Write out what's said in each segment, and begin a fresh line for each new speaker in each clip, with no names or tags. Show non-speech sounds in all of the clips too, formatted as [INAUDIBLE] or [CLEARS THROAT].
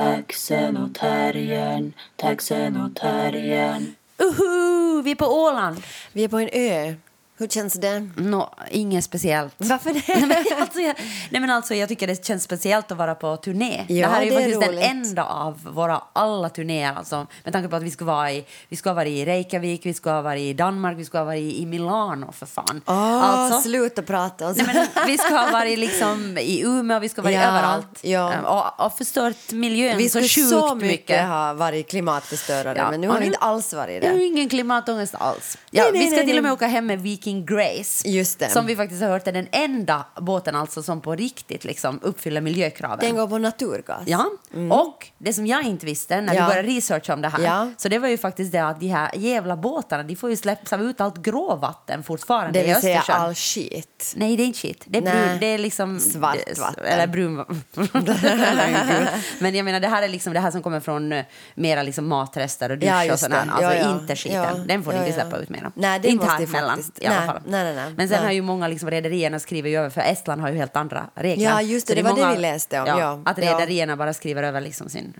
Taxen och terriern, taxen och terriern.
Uhu, vi är på Åland.
Vi är på en ö. Hur känns det?
Nå, inget speciellt.
Varför det? [LAUGHS]
nej, men alltså, jag, nej men alltså jag tycker det känns speciellt att vara på turné.
Ja,
det här är ju
det är
faktiskt den
roligt.
enda av våra alla turnéer. Alltså, med tanke på att vi ska vara i, vi ska vara i Reykjavik, vi ska vara i Danmark, vi ska vara i, i Milano för fan.
Åh,
alltså,
sluta prata om
Nej, men vi ska ha varit liksom i Umeå, vi ska vara
Ja,
överallt.
ja.
Ehm, Och, och förstört miljön
Vi
så sjukt
så mycket,
mycket.
ha varit klimatförstörare,
Ja,
men nu har vi
nu-
inte alls varit
Det är ju
det.
ingen klimatångest alls. Ja,
Nej, nej,
vi ska till och med åka hem med Viking Grace.
Just det.
Som vi faktiskt har hört är den enda båten alltså som på riktigt liksom uppfyller miljökraven.
Den går på naturgas.
Ja, och det som jag inte visste när
Ja.
vi började researcha om det här,
Ja.
så det var ju faktiskt det att de här jävla båtarna, de får ju släppa ut allt gråvatten fortfarande
Det
i
vill säga
Östersjön.
all skit.
Nej, det är inte shit. Det är, brun, det är liksom...
Svart
det-
vatten.
Eller brun... [LAUGHS] Men jag menar, det här är liksom det här som kommer från eh, mera liksom matrester och dusch
Ja,
och
det.
Alltså
Ja, ja.
inte skiten.
Ja,
Den får ni
ja,
inte
ja.
släppa ut mera.
Nej, det
inte
måste
här
faktiskt-
i alla fall.
nej, nej, nej.
Men sen har ju många liksom rederierna skrivit över, för Estland har ju helt andra regler.
Ja, just det, det
är
var det
många-
vi läste om, ja.
Att
Ja.
rederierna bara skriver över liksom sin...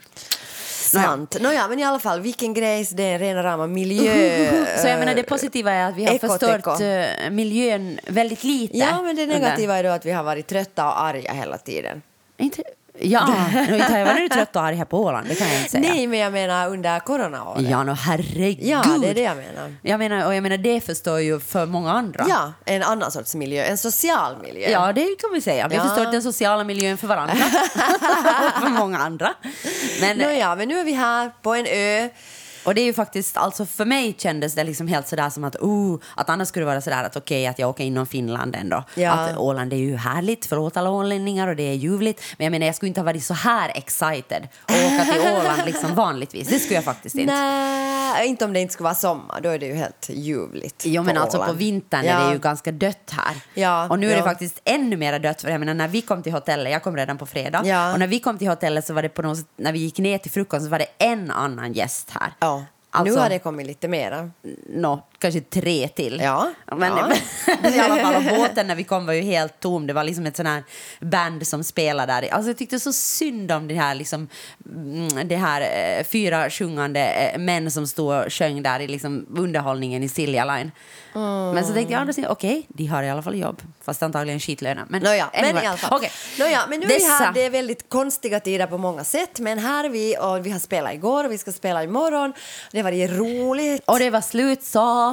Sant. Nåja, men i alla fall, vilken grejs, det är rena rama miljö. [LAUGHS]
Så jag menar, det positiva är att vi har
Eko,
förstört eh, miljön väldigt lite.
Ja, men det
under-
negativa är då att vi har varit trötta och arga hela tiden.
Inte, ja, nu jag varit trött och arg här på Åland, det kan jag inte säga.
Nej, men jag menar under coronaåret.
Ja, no, herregud.
Ja, det är det jag menar.
Jag menar, och jag menar, det förstår ju för många andra.
Ja, en annan sorts miljö, en social miljö.
Ja, det kan vi säga. Vi
Ja.
förstört den sociala miljön för varandra. och [LAUGHS] [LAUGHS] för många andra. Men,
Nåja, men nu är vi här på en ö.
Och det är ju faktiskt, alltså för mig kändes det liksom helt sådär som att, oh, att annars skulle det vara sådär att okej att jag åker inom Finland ändå.
Ja.
Att Åland är ju härligt, förlåt alla ålänningar och det är ljuvligt. Men jag menar, jag skulle inte ha varit så här excited och åka till [LAUGHS] Åland liksom vanligtvis. Det skulle jag faktiskt inte.
Nej, inte om det inte skulle vara sommar, då är det ju helt ljuvligt.
Jo, men
på
alltså på
Åland.
vintern
ja.
är det ju ganska dött här.
Ja,
och nu är det
ja.
faktiskt ännu mer dött. För jag menar, när vi kom till hotellet, jag kom redan på fredag,
Ja.
och när vi kom till hotellet så var det på något sätt, när vi gick ner till frukost så var det en annan gäst här. Alltså,
nu har det kommit lite mera.
nå, kanske tre till.
Ja,
Men,
ja.
men [LAUGHS] i alla fall, och båten när vi kom var ju helt tom. Det var liksom ett sån här band som spelade där. Alltså jag tyckte så synd om det här, liksom, mm, det här eh, fyra sjungande eh, män som stod och sjöng där i liksom, underhållningen i Silja Line. Men så tänkte jag, okej, de har i alla fall jobb. Fast antagligen skitlöner. Men,
Nåja, men i alla fall.
Okej.
Nåja, men nu är vi
Dessa-
här. Det är väldigt konstiga tider på många sätt. Men här är vi och vi har spelat igår och vi ska spela imorgon. Det var roligt.
Och det var slutsålt.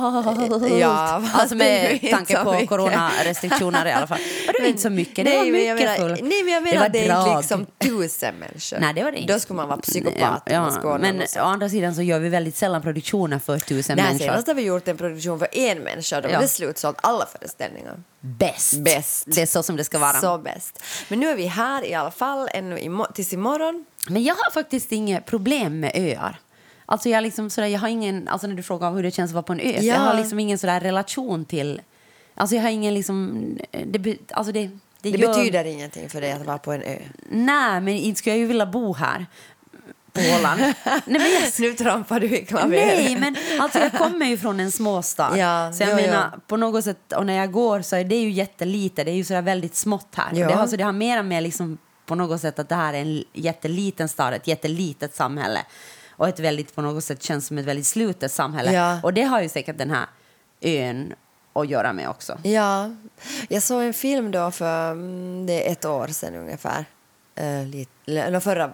Ja, fast [LAUGHS]
alltså med tanke på
mycket.
coronarestriktioner i alla fall. Och det var inte så mycket, det var
men jag
mycket
menar. Nej, men jag menar
var
att det
drag.
liksom tusen människor.
Nej, det var det inte.
Då skulle man vara psykopat.
Ja, ja, men å andra sidan så gör vi väldigt sällan produktioner för tusen
Nej,
människor.
senast har vi gjort en produktion för en människa. Då var
Ja.
det slutsålt alla föreställningar.
Bäst.
Bäst.
Det är så som det ska vara.
Så bäst. Men nu är vi här i alla fall ännu imo- tills imorgon.
Men jag har faktiskt inget problem med öar. Alltså jag, liksom sådär, jag har ingen, alltså när du frågar hur det känns att vara på en ö,
Ja.
jag har liksom ingen sådär relation till... Alltså jag har ingen liksom... Det, alltså det, det,
Det
gör,
betyder ingenting för dig att vara på en ö.
Nej, men inte skulle jag ju vilja bo här. [LAUGHS] Nej, men jag,
Nu trampar du i klaveret.
Nej, men alltså jag kommer ju från en småstad.
Ja,
så jag
jo,
menar,
jo.
på något sätt, och när jag går så är det ju jättelite, det är ju sådär väldigt smått här.
Ja.
Det, har, så det har mer och mer liksom på något sätt att det här är en jätteliten stad, ett jättelitet samhälle. Och ett väldigt, på något sätt känns som ett väldigt slutet samhälle.
Ja.
Och det har ju säkert den här ön att göra med också.
Ja, jag såg en film då för mm, det är ett år sedan ungefär. Uh, lite, eller förra...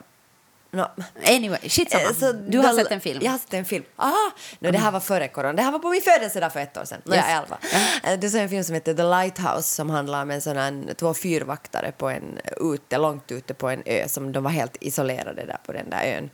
No.
Anyway, shit samma.
Eh, så
Du har sett en film?
Jag har sett en film. Ah, no, det här var före corona. Det här var på min födelsedag för ett år sedan.
Yes.
ja, i alla fall. Eh, Du såg en film som heter The Lighthouse som handlar om en sån här, två fyrvaktare på en, ute, långt ute på en ö som de var helt isolerade där på den där ön.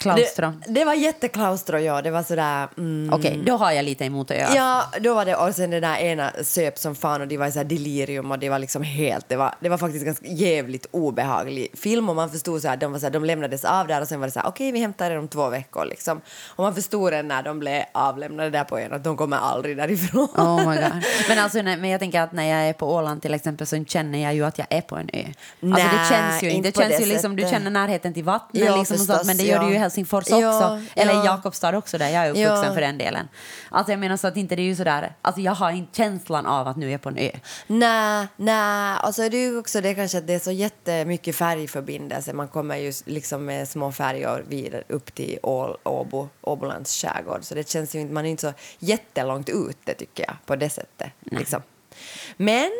Klaustro.
Det, det var jätteklaustro, ja. Det var sådär... Mm,
Okej, då har jag lite emot öar.
Ja, då var det och sen den där ena söp som fan och de var i så delirium och det var liksom helt, det var, det var faktiskt ganska jävligt obehaglig film och man förstod så här, de var så här, de lämnades av där och sen var det så här, okej vi hämtar er om två veckor liksom. Och man förstod redan när de blev avlämnade där på ön att de kommer aldrig därifrån.
Oh my God. [LAUGHS] Men, alltså, nej, men jag tänker att när jag är på Åland till exempel så känner jag ju att jag är på en ö. Alltså, det känns ju inte. Det känns
det
ju liksom, du känner närheten till vattnet
Ja,
liksom, och sånt,
förstås,
men det gör
ja.
du ju helst Helsingfors
Ja,
också. Eller
ja.
Jakobstad också, där jag är uppvuxen
Ja.
för den delen. Alltså jag menar så att inte det är ju sådär, alltså jag har inte känslan av att nu är jag på en ö.
Nej, nej. Alltså det är ju också det kanske att det är så jättemycket färgförbindelse. Man kommer ju liksom med små färjor vidare upp till Ål, Åbo, Åbolands skärgård. Så det känns ju inte, man är inte så jättelångt ute tycker jag på det sättet. Liksom. Men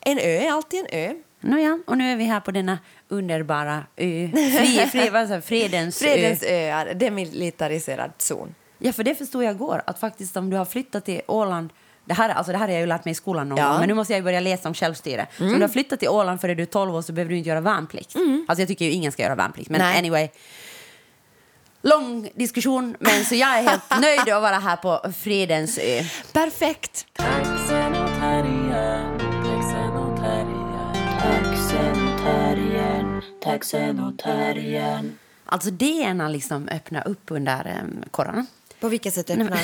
en ö är alltid en ö.
Nåja, och nu är vi här på denna underbara ö. Fri, fri, vad fredens,
Fredens
ö.
ö är demilitariserad zon.
Ja, för det förstod jag igår, att faktiskt om du har flyttat till Åland det här, alltså det här har jag ju lärt mig i skolan någon
Ja.
gång, men nu måste jag börja läsa om självstyre. Så om du har flyttat till Åland för är du 12 år så behöver du inte göra värnplikt. Alltså jag tycker ju ingen ska göra värnplikt, men
Nej.
anyway. Lång diskussion, men så jag är helt [LAUGHS] nöjd att vara här på Fredens ö.
Perfekt!
Taxen och terriern.
Alltså DN har liksom öppnat upp under um, corona.
På vilket sätt öppnar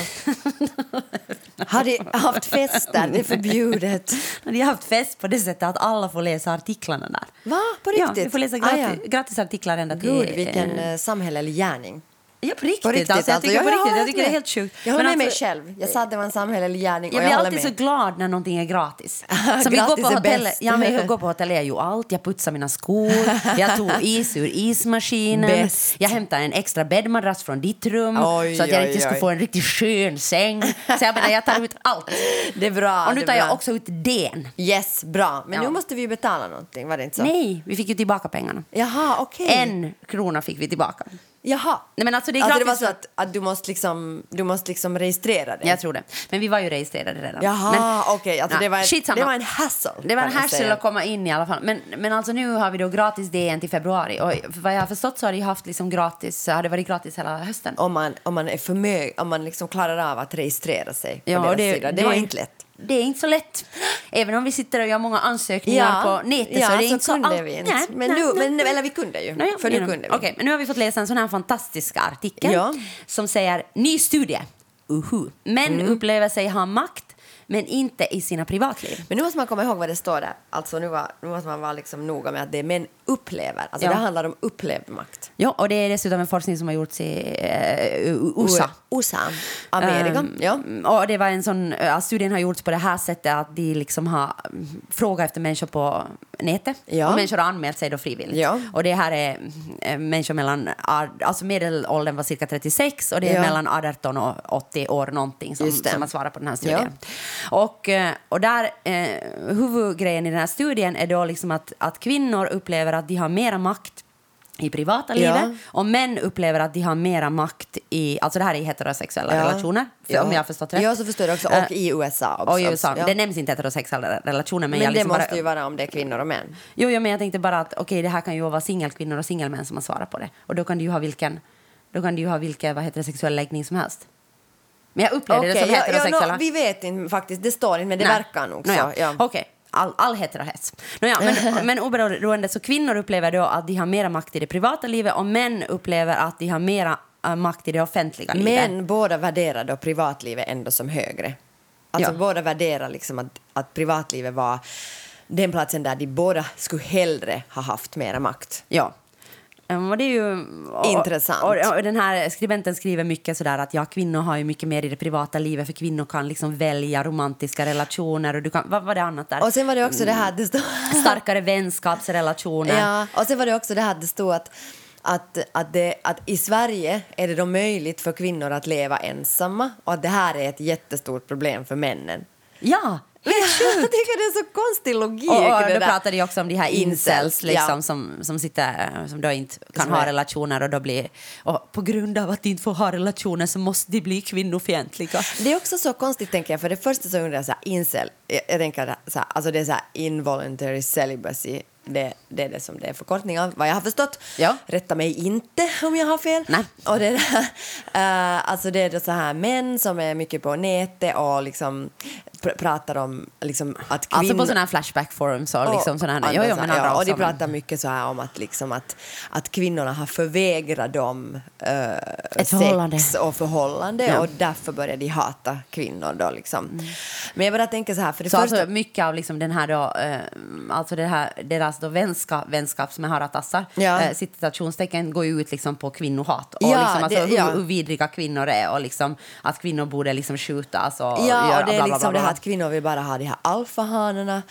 Har de haft fester? Det är förbjudet. [LAUGHS]
De har haft fest på det sättet att alla får läsa artiklarna där.
Va? På
Ja,
riktigt?
vi får läsa
Ah,
gratis,
ja.
gratisartiklar ända till...
Gud, vilken
eh,
eh, samhällelig gärning.
Ja, på riktigt.
På riktigt
alltså, jag tycker,
ja,
på riktigt, jag tycker det är helt sjukt.
Jag håller
Men
med
alltså,
mig själv. Jag sa att det var en samhällelig gärning
Jag blir
jag håller
alltid
med.
så glad när någonting är gratis. [LAUGHS] Så vi går
Gratis
på hotell, ja, men jag går på [LAUGHS] hotell, jag gjorde allt. Jag putsade mina skor, jag tog [LAUGHS] is ur ismaskinen,
Bäst.
jag hämtade en extra bäddmadrass från ditt rum
Oj,
så att jag inte skulle få en riktigt skön säng. Så jag menar, jag tar ut allt.
Det är bra.
Och nu tar jag också ut den.
Yes, bra. Men
Ja.
nu måste vi ju betala någonting, var det inte så?
Nej, vi fick ju tillbaka pengarna.
Jaha, okej.
En krona fick vi tillbaka.
Jaha.
Nej, men alltså det är
alltså det var så att, att du måste liksom, du måste liksom registrera det?
Jag tror det. Men vi var ju registrerade redan.
Jaha, okej. Alltså
Ja,
det, var det var en hassle.
Det var en hassle att komma in i alla fall. Men, men alltså nu har vi då gratis DN till februari. Och vad jag har förstått så har det haft liksom gratis, har det varit gratis hela hösten.
Om man, om man är förmög, om man liksom klarar av att registrera sig på
Ja,
deras
det-
sida. Det,
det-
var inte lätt.
Det är inte så lätt. Även om vi sitter och gör många ansökningar på nätet
ja,
så är det inte så
kunde vi inte.
Nej,
men
nej,
nu,
nej.
men, eller vi kunde ju.
Nåja,
för nu kunde vi.
Okej, men nu har vi fått läsa en sån här fantastisk artikel
Ja.
som säger ny studie. Uhu. Män
Mm.
upplever sig ha makt, men inte i sina privatliv.
Men nu måste man komma ihåg vad det står där. Alltså nu, var, nu måste man vara liksom noga med att det är män upplever. Alltså
Ja.
det handlar om upplevd makt.
Ja, och det är dessutom en forskning som har gjorts i eh, USA.
USA. Amerika.
Ehm,
ja.
Och det var en sån, äh, studien har gjorts på det här sättet att de liksom har frågat efter människor på nätet.
Ja.
Och människor har anmält sig då frivilligt.
Ja.
Och det här är äh, människor mellan, alltså medelåldern var cirka 36 och det är
Ja.
mellan 18 och 80 år någonting som, som har svarat på den här studien. Och, eh, och där, eh, huvudgrejen i den här studien är då liksom att, att kvinnor upplever att de har mera makt i privata
Ja.
livet och män upplever att de har mera makt i, alltså det här är i heterosexuella
Ja.
relationer, för,
Ja.
om jag har förstått rätt.
Ja, så förstår jag också.
Eh,
Och i USA också.
och i USA.
Ja.
Det nämns inte heterosexuella relationer. Men,
Men
jag
det
liksom
måste
bara,
ju vara om det är kvinnor och män.
Jo, jo, men jag tänkte bara att okej, det här kan ju vara singelkvinnor och singelmän som har svarat på det. Och då kan du ju ha vilken, då kan du ju ha vilken vad heter det, sexuell läggning som helst. Men jag upplevde det
Okej,
som
ja, ja,
heterosexuella.
no, vi vet inte faktiskt, det står inte, men det
Nej.
verkar nog så. Ja.
Okej, all, all heterohets. Nåja, men, [LAUGHS] men oberoende så kvinnor upplever då att de har mera makt i det privata livet och män upplever att de har mera äh, makt i det offentliga livet.
Men båda värderar då privatlivet ändå som högre. Alltså
Ja.
båda värderar liksom att, att privatlivet var den platsen där de båda skulle hellre ha haft mera makt.
Ja. Och det är ju, och,
Intressant.
Och, och den här skribenten skriver mycket sådär att ja, kvinnor har ju mycket mer i det privata livet för kvinnor kan liksom välja romantiska relationer och du kan, vad var det annat där?
Och sen var det också det här, det stod...
Starkare vänskapsrelationer.
Ja, och sen var det också det här, det stod att, att, att, det, att i Sverige är det då möjligt för kvinnor att leva ensamma och att det här är ett jättestort problem för männen.
Ja,
Jag tycker det är så konstig logik.
Och, och då
där.
pratade jag också om de här incels, liksom,
ja.
som, som, sitter, som då inte kan
Som
ha
är-
relationer och då blir... Och på grund av att de inte får ha relationer så måste de bli kvinnofientliga.
Det är också så konstigt, tänker jag. För det första så undrar jag så här, incel. Jag, jag tänker så här, alltså det är så här involuntary celibacy. Det, det är det som det är förkortning av, vad jag har förstått.
Ja.
Rätta mig inte om jag har fel.
Nej.
Och det, är, [LAUGHS] eh, alltså det är då så här män som är mycket på nätet och liksom pr pratar om liksom, att kvinnor...
Alltså på sådana här flashback forums och liksom sådana här. Jo, jo, men
ja, och de pratar mycket så här om att, liksom att, att kvinnorna har förvägrat dem eh,
Ett förhållande.
sex och förhållande
Ja.
och därför börjar de hata kvinnor. Då, liksom. Men jag bara tänker så här, för det
Så
första...
alltså mycket av liksom den här då, eh, alltså det här, deras då vänskap, vänskap som jag har tassar,
Ja.
eh, citationstecken går ju ut liksom på kvinnohat. Och
Ja,
liksom, alltså,
det-
hur, hur vidriga kvinnor är och liksom att kvinnor borde liksom skjutas och
Ja,
göra
och det är
bla, bla,
liksom
bla,
det här att kvinnor vill bara ha de här alfahanarna.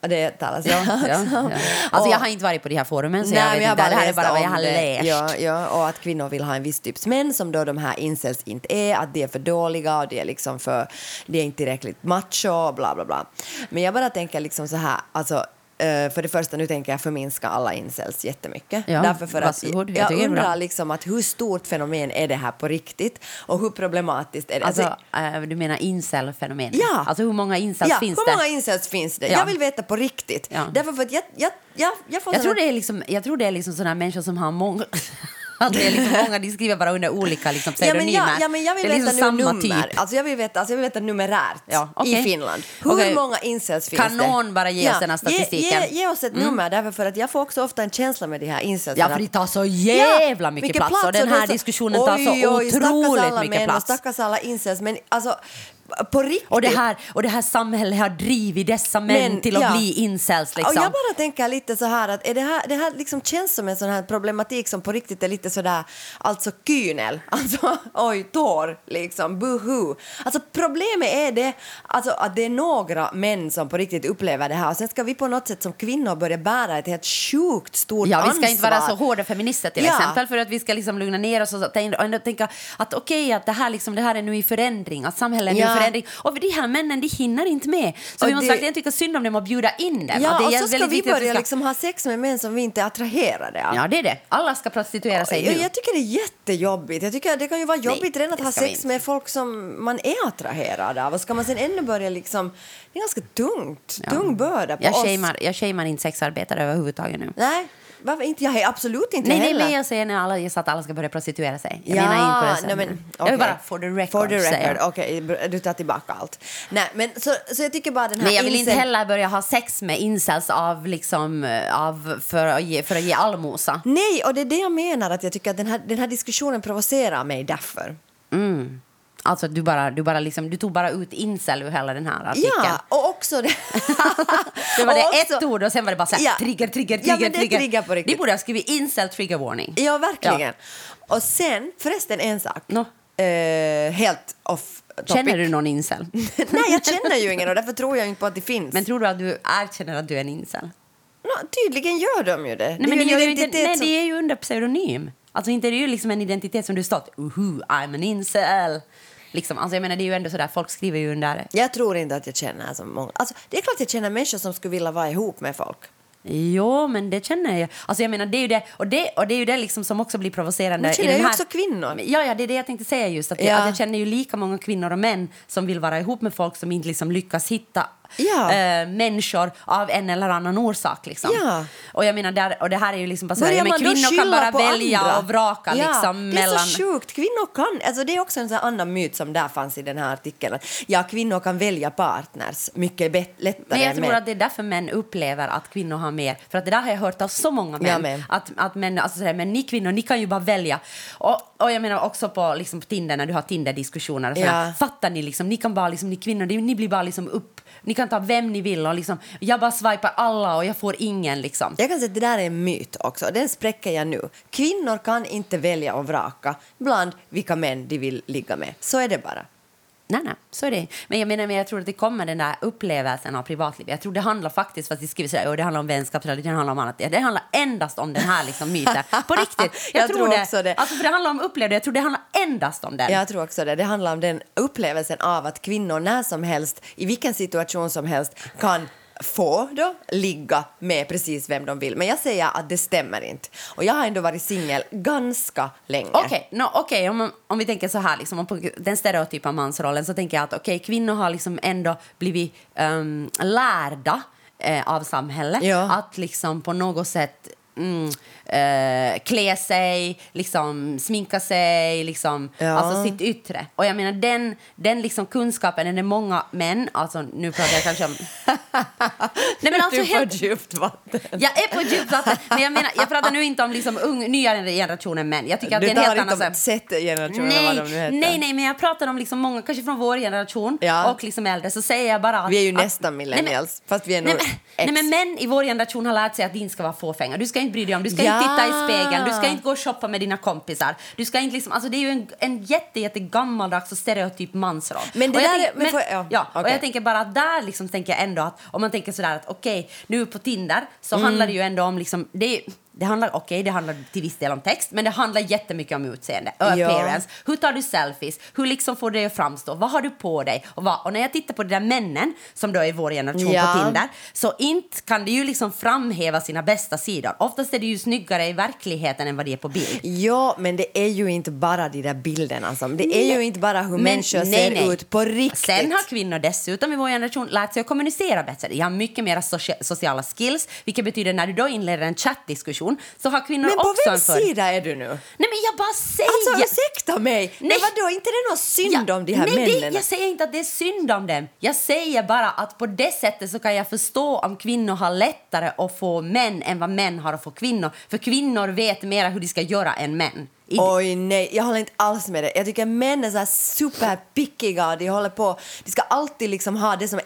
Det talas
Ja,
om. [LAUGHS]
ja, ja. Alltså
Och-
jag har inte varit på de här forumen så
Nej,
jag vet
jag
inte. Det här är bara vad jag har läst.
Ja, ja, och att kvinnor vill ha en viss typs män som då de här incels inte är, att de är för dåliga och de är liksom för, de är inte tillräckligt macho och bla bla bla. Men jag bara tänker liksom så här, alltså eh, för det första, nu tänker jag förminska alla incels jättemycket.
Ja,
Därför för att.
Jag
jag, undrar liksom att hur stort fenomen är det här på riktigt och hur problematiskt är det?
Alltså, eh, du menar incel-fenomenet?
Ja.
Alltså hur många incels
ja,
finns
hur
det?
många incels finns det?
Ja.
Jag vill veta på riktigt.
Ja.
Därför för att jag, jag, jag, jag får
Jag
såna-
tror det är liksom, jag tror det är liksom sådana människor som har många... [LAUGHS] Att [LAUGHS] det är liksom många, de skriver bara under olika liksom,
Ja men,
pseudonymer.
jag, ja, men jag vill
det är
veta
liksom
nu
samma
nummer.
typ.
Alltså jag, vill veta, alltså jag vill veta numerärt
Ja, okej.
i Finland. Hur
Okej.
många incels finns
Kan
det?
någon bara ge oss den här statistiken?
Ge, ge, ge oss ett nummer, därför för att jag får också ofta en känsla med de här incels.
Ja, för det tar så jävla mycket plats och den här diskussionen tar så
oj, oj,
otroligt
alla
mycket
män
plats.
Och stackars alla incels, men alltså på riktigt.
Och det, här, och det här samhället har drivit dessa män
Men,
till att
ja.
bli incels. Liksom.
Och jag bara tänker lite så här att är det här, det här liksom känns som en sån här problematik som på riktigt är lite sådär, alltså kynel, [LAUGHS] alltså oj, tår, liksom, buhu. Alltså problemet är det, alltså att det är några män som på riktigt upplever det här och sen ska vi på något sätt som kvinnor börja bära ett helt sjukt stort
Ja, vi
ansvar.
ska inte vara så hårda feminister till
Ja.
exempel för att vi ska liksom lugna ner oss och, så, tänka- och tänka att okej, att det här, liksom, det här är nu i förändring, att samhället är
Ja.
Förändring. Och de här männen, de hinner inte med. Så
Och
vi måste
det-
verkligen tycka synd om dem och bjuda in dem.
Ja, och så ska vi börja
ska-
liksom ha sex med män som vi inte är attraherade av.
Ja, det är det. Alla ska prostituera sig
jag,
nu.
jag tycker det är jättejobbigt. Jag tycker det kan ju vara jobbigt redan att ha sex med folk som man är attraherad av. Och ska man sen ännu börja liksom... Det är ganska tungt. Tung börda på
jag,
oss.
shamear, jag shamear inte sexarbetare överhuvudtaget nu.
Nej, varför inte? Jag är absolut inte
Nej, nej,
heller.
men jag säger när alla, just att alla ska börja prostituera sig. Jag
Ja,
menar inte det
nej, men,
Jag vill
okej.
bara for the record,
For the record. Okej, br- du tar tillbaka allt. Nej, men så, så jag tycker bara den här
Men jag vill inte heller börja ha sex med incels av liksom, eh, av, för, att ge, för att ge allmosa.
Nej, och det är det jag menar att jag tycker att den här, den här diskussionen provocerar mig därför.
Alltså du bara, du bara liksom, du tog bara ut incel ur hela den här artikeln.
Ja, och också det... [LAUGHS]
Det var det
också-
ett ord och sen var det bara så här,
Ja.
trigger, trigger,
Ja,
trigger,
men det
trigger.
trigger på riktigt.
De borde ha skrivit incel trigger warning.
Ja, verkligen. Och sen, förresten en sak.
Nå.
Eh, helt off topic.
Känner du någon incel? [LAUGHS]
Nej, jag känner ju ingen och därför tror jag inte på att det finns.
Men tror du att du erkänner att du är en incel?
Nå, tydligen gör de ju det.
Nej, men
ju
det är ju inte, nej,
som-
det är ju under pseudonym. Alltså inte det är ju liksom en identitet som du stått, uhu, I'm an incel. Liksom, alltså jag menar det är ju ändå sådär, folk skriver ju under
Jag tror inte att jag känner så många. Alltså, det är klart jag känner människor som skulle vilja vara ihop med folk.
Jo, men det känner jag. Alltså jag menar, det är ju det, och det, och det, är ju det liksom som också blir provocerande.
Men
i
känner ju också kvinnor.
Ja, ja, det är det jag tänkte säga just. Att,
Ja.
jag, att jag känner ju lika många kvinnor och män som vill vara ihop med folk som inte liksom lyckas hitta
Ja.
eh, människor av en eller annan orsak. Liksom.
Ja.
Och jag menar, där, och det här är ju liksom bara så här, ja, men kvinnor kan bara välja
andra?
och vraka
ja,
liksom
Det är
mellan...
så sjukt. Kvinnor kan... Alltså det är också en sån här annan myt som där fanns i den här artikeln. Ja, kvinnor kan välja partners mycket bet- lättare
Men jag tror
män.
att det är därför män upplever att kvinnor har mer. För att det där har jag hört av så många män.
med.
Att, att män, alltså sådär, men ni kvinnor, ni kan ju bara välja. Och, och jag menar också på, liksom, på Tinder, när du har Tinder-diskussioner.
Ja.
Fattar ni liksom, ni kan bara, liksom, ni kvinnor, ni blir bara liksom upp. Ni kan ta vem ni vill och liksom, jag bara swipar alla och jag får ingen liksom.
Jag kan säga att det där är en myt också. Den spräcker jag nu. Kvinnor kan inte välja och vraka bland vilka män de vill ligga med. Så är det bara.
Nej, nej, så är det. Men jag menar, men jag tror att det kommer den där upplevelsen av privatliv. Jag tror det handlar faktiskt, fast det skriver sådär, och det handlar om vänskapsrelation, det handlar om annat. Det handlar endast om den här liksom myten. [LAUGHS] På riktigt.
Jag tror också det.
Alltså, för det handlar om upplevelse, jag tror det handlar endast om den.
Jag tror också det. Det handlar om den upplevelsen av att kvinnor när som helst, i vilken situation som helst, kan få då ligga med precis vem de vill. Men jag säger att det stämmer inte. Och jag har ändå varit singel ganska länge.
Okej, no, okej, om, om vi tänker så här, liksom, om på den stereotypa mansrollen så tänker jag att okej, kvinnor har liksom ändå blivit um, lärda eh, av samhället
Ja.
att liksom på något sätt mm, eh, klä sig, liksom sminka sig, liksom,
Ja.
alltså sitt yttre. Och jag menar den, den liksom kunskapen, den är många män, alltså nu pratar jag kanske om... [LAUGHS] Nej men alltså
du är
helt,
på djupt vatten.
jag är på djupt vatten, men jag menar, jag pratar nu inte om liksom ung, nya generationen män. Jag tycker att
Du
det är en helt annan...
inte
så här-
om Z-generationen, vad de nu
Nej,
heter.
nej, nej, men jag pratar om liksom många, kanske från vår generation
Ja.
och liksom äldre, så säger jag bara att...
Vi är ju nästan
Nej, men-
millennials, fast vi är
Nej,
nog
men,
X.
nej, men män i vår generation har lärt sig att din ska vara fåfänga. Du ska inte bry dig om, du ska
Ja.
inte titta i spegeln, du ska inte gå och shoppa med dina kompisar. Du ska inte liksom, alltså det är ju en, en jätte, jätte gammaldags och stereotyp mansroll.
Men det
Och
där är-
tänker-
men får-
ja,
ja,
och
okej.
jag tänker bara att där liksom tänker jag ändå att om man tänker sådär att okej, nu på Tinder så
Mm.
handlar det ju ändå om liksom, det, är- det handlar, okej, det handlar till viss del om text, men det handlar jättemycket om utseende,
Ja.
appearance. Hur tar du selfies? Hur liksom får du det att framstå? Vad har du på dig? Och, vad, och när jag tittar på de där männen som då är vår generation
Ja.
på Tinder, så inte kan det ju liksom framhäva sina bästa sidor. Oftast är det ju snyggare i verkligheten än vad det är på bild.
Ja, men det är ju inte bara de där bilderna. Som, det är ju inte bara hur människor
nej,
ser
nej.
ut på riktigt.
Sen har kvinnor dessutom i vår generation lärt sig att kommunicera bättre. De har mycket mer socia- sociala skills, vilket betyder när du då inleder en chattdiskussion så har kvinnor
men på
också en
vems
för...
sida är du nu?
Nej men jag bara säger...
Alltså, ursäkta mig! Men
Nej.
vadå, inte det något synd
Ja,
om de här
nej,
männen?
Det, jag säger inte att det är synd om dem. Jag säger bara att på det sättet så kan jag förstå om kvinnor har lättare att få män än vad män har att få kvinnor. För kvinnor vet mer hur de ska göra än män. I,
Oj nej, jag håller inte alls med dig. Jag tycker män är så här superpickiga de håller på, de ska alltid liksom ha det som är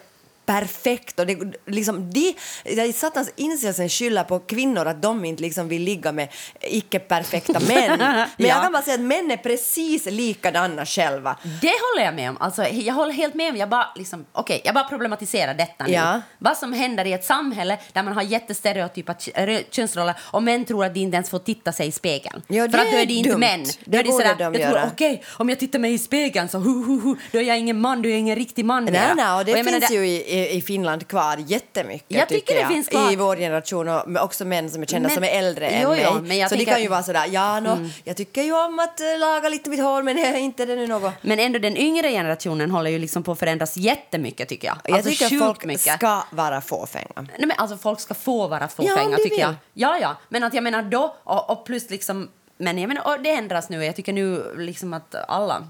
perfekt och det, liksom de, det är satans inställelse skyller på kvinnor att de inte liksom vill ligga med icke-perfekta [LAUGHS] män. Men jag
Ja.
kan bara säga att män är precis likadana själva.
Det håller jag med om. Alltså, jag håller helt med om. Jag bara, liksom, okay, jag bara problematiserar detta nu.
Ja.
Vad som händer i ett samhälle där man har jättestereotypa könsroller och män tror att de inte ens får titta sig i spegeln.
Ja,
För
det
att då
är
de inte
dumt.
män. Då
Det
är de
borde
sådär,
de
jag tror,
göra.
okej, om jag tittar mig i spegeln så hu, hu, hu, då är jag ingen man, då är jag ingen riktig man
Nej, nej, och det
jag menar,
finns ju i, i, i Finland kvar jättemycket.
Jag tycker det
jag.
finns kvar.
I vår generation och också män som är kända
Men-
som är äldre
Jo,
än
jo,
mig.
jag
så
tänker-
de kan ju vara sådär, ja nå, jag tycker ju om att eh, laga lite mitt hår men inte det nu något.
Men ändå den yngre generationen håller ju liksom på att förändras jättemycket tycker jag.
Jag
alltså,
tycker
sjukt
folk
mycket.
ska vara fåfänga.
Nej, men alltså folk ska få vara
Ja,
fåfänga
de
tycker
vill.
jag. Ja, ja. Men att jag menar då, och, och plus liksom, men jag menar, och det ändras nu. Jag tycker nu liksom att alla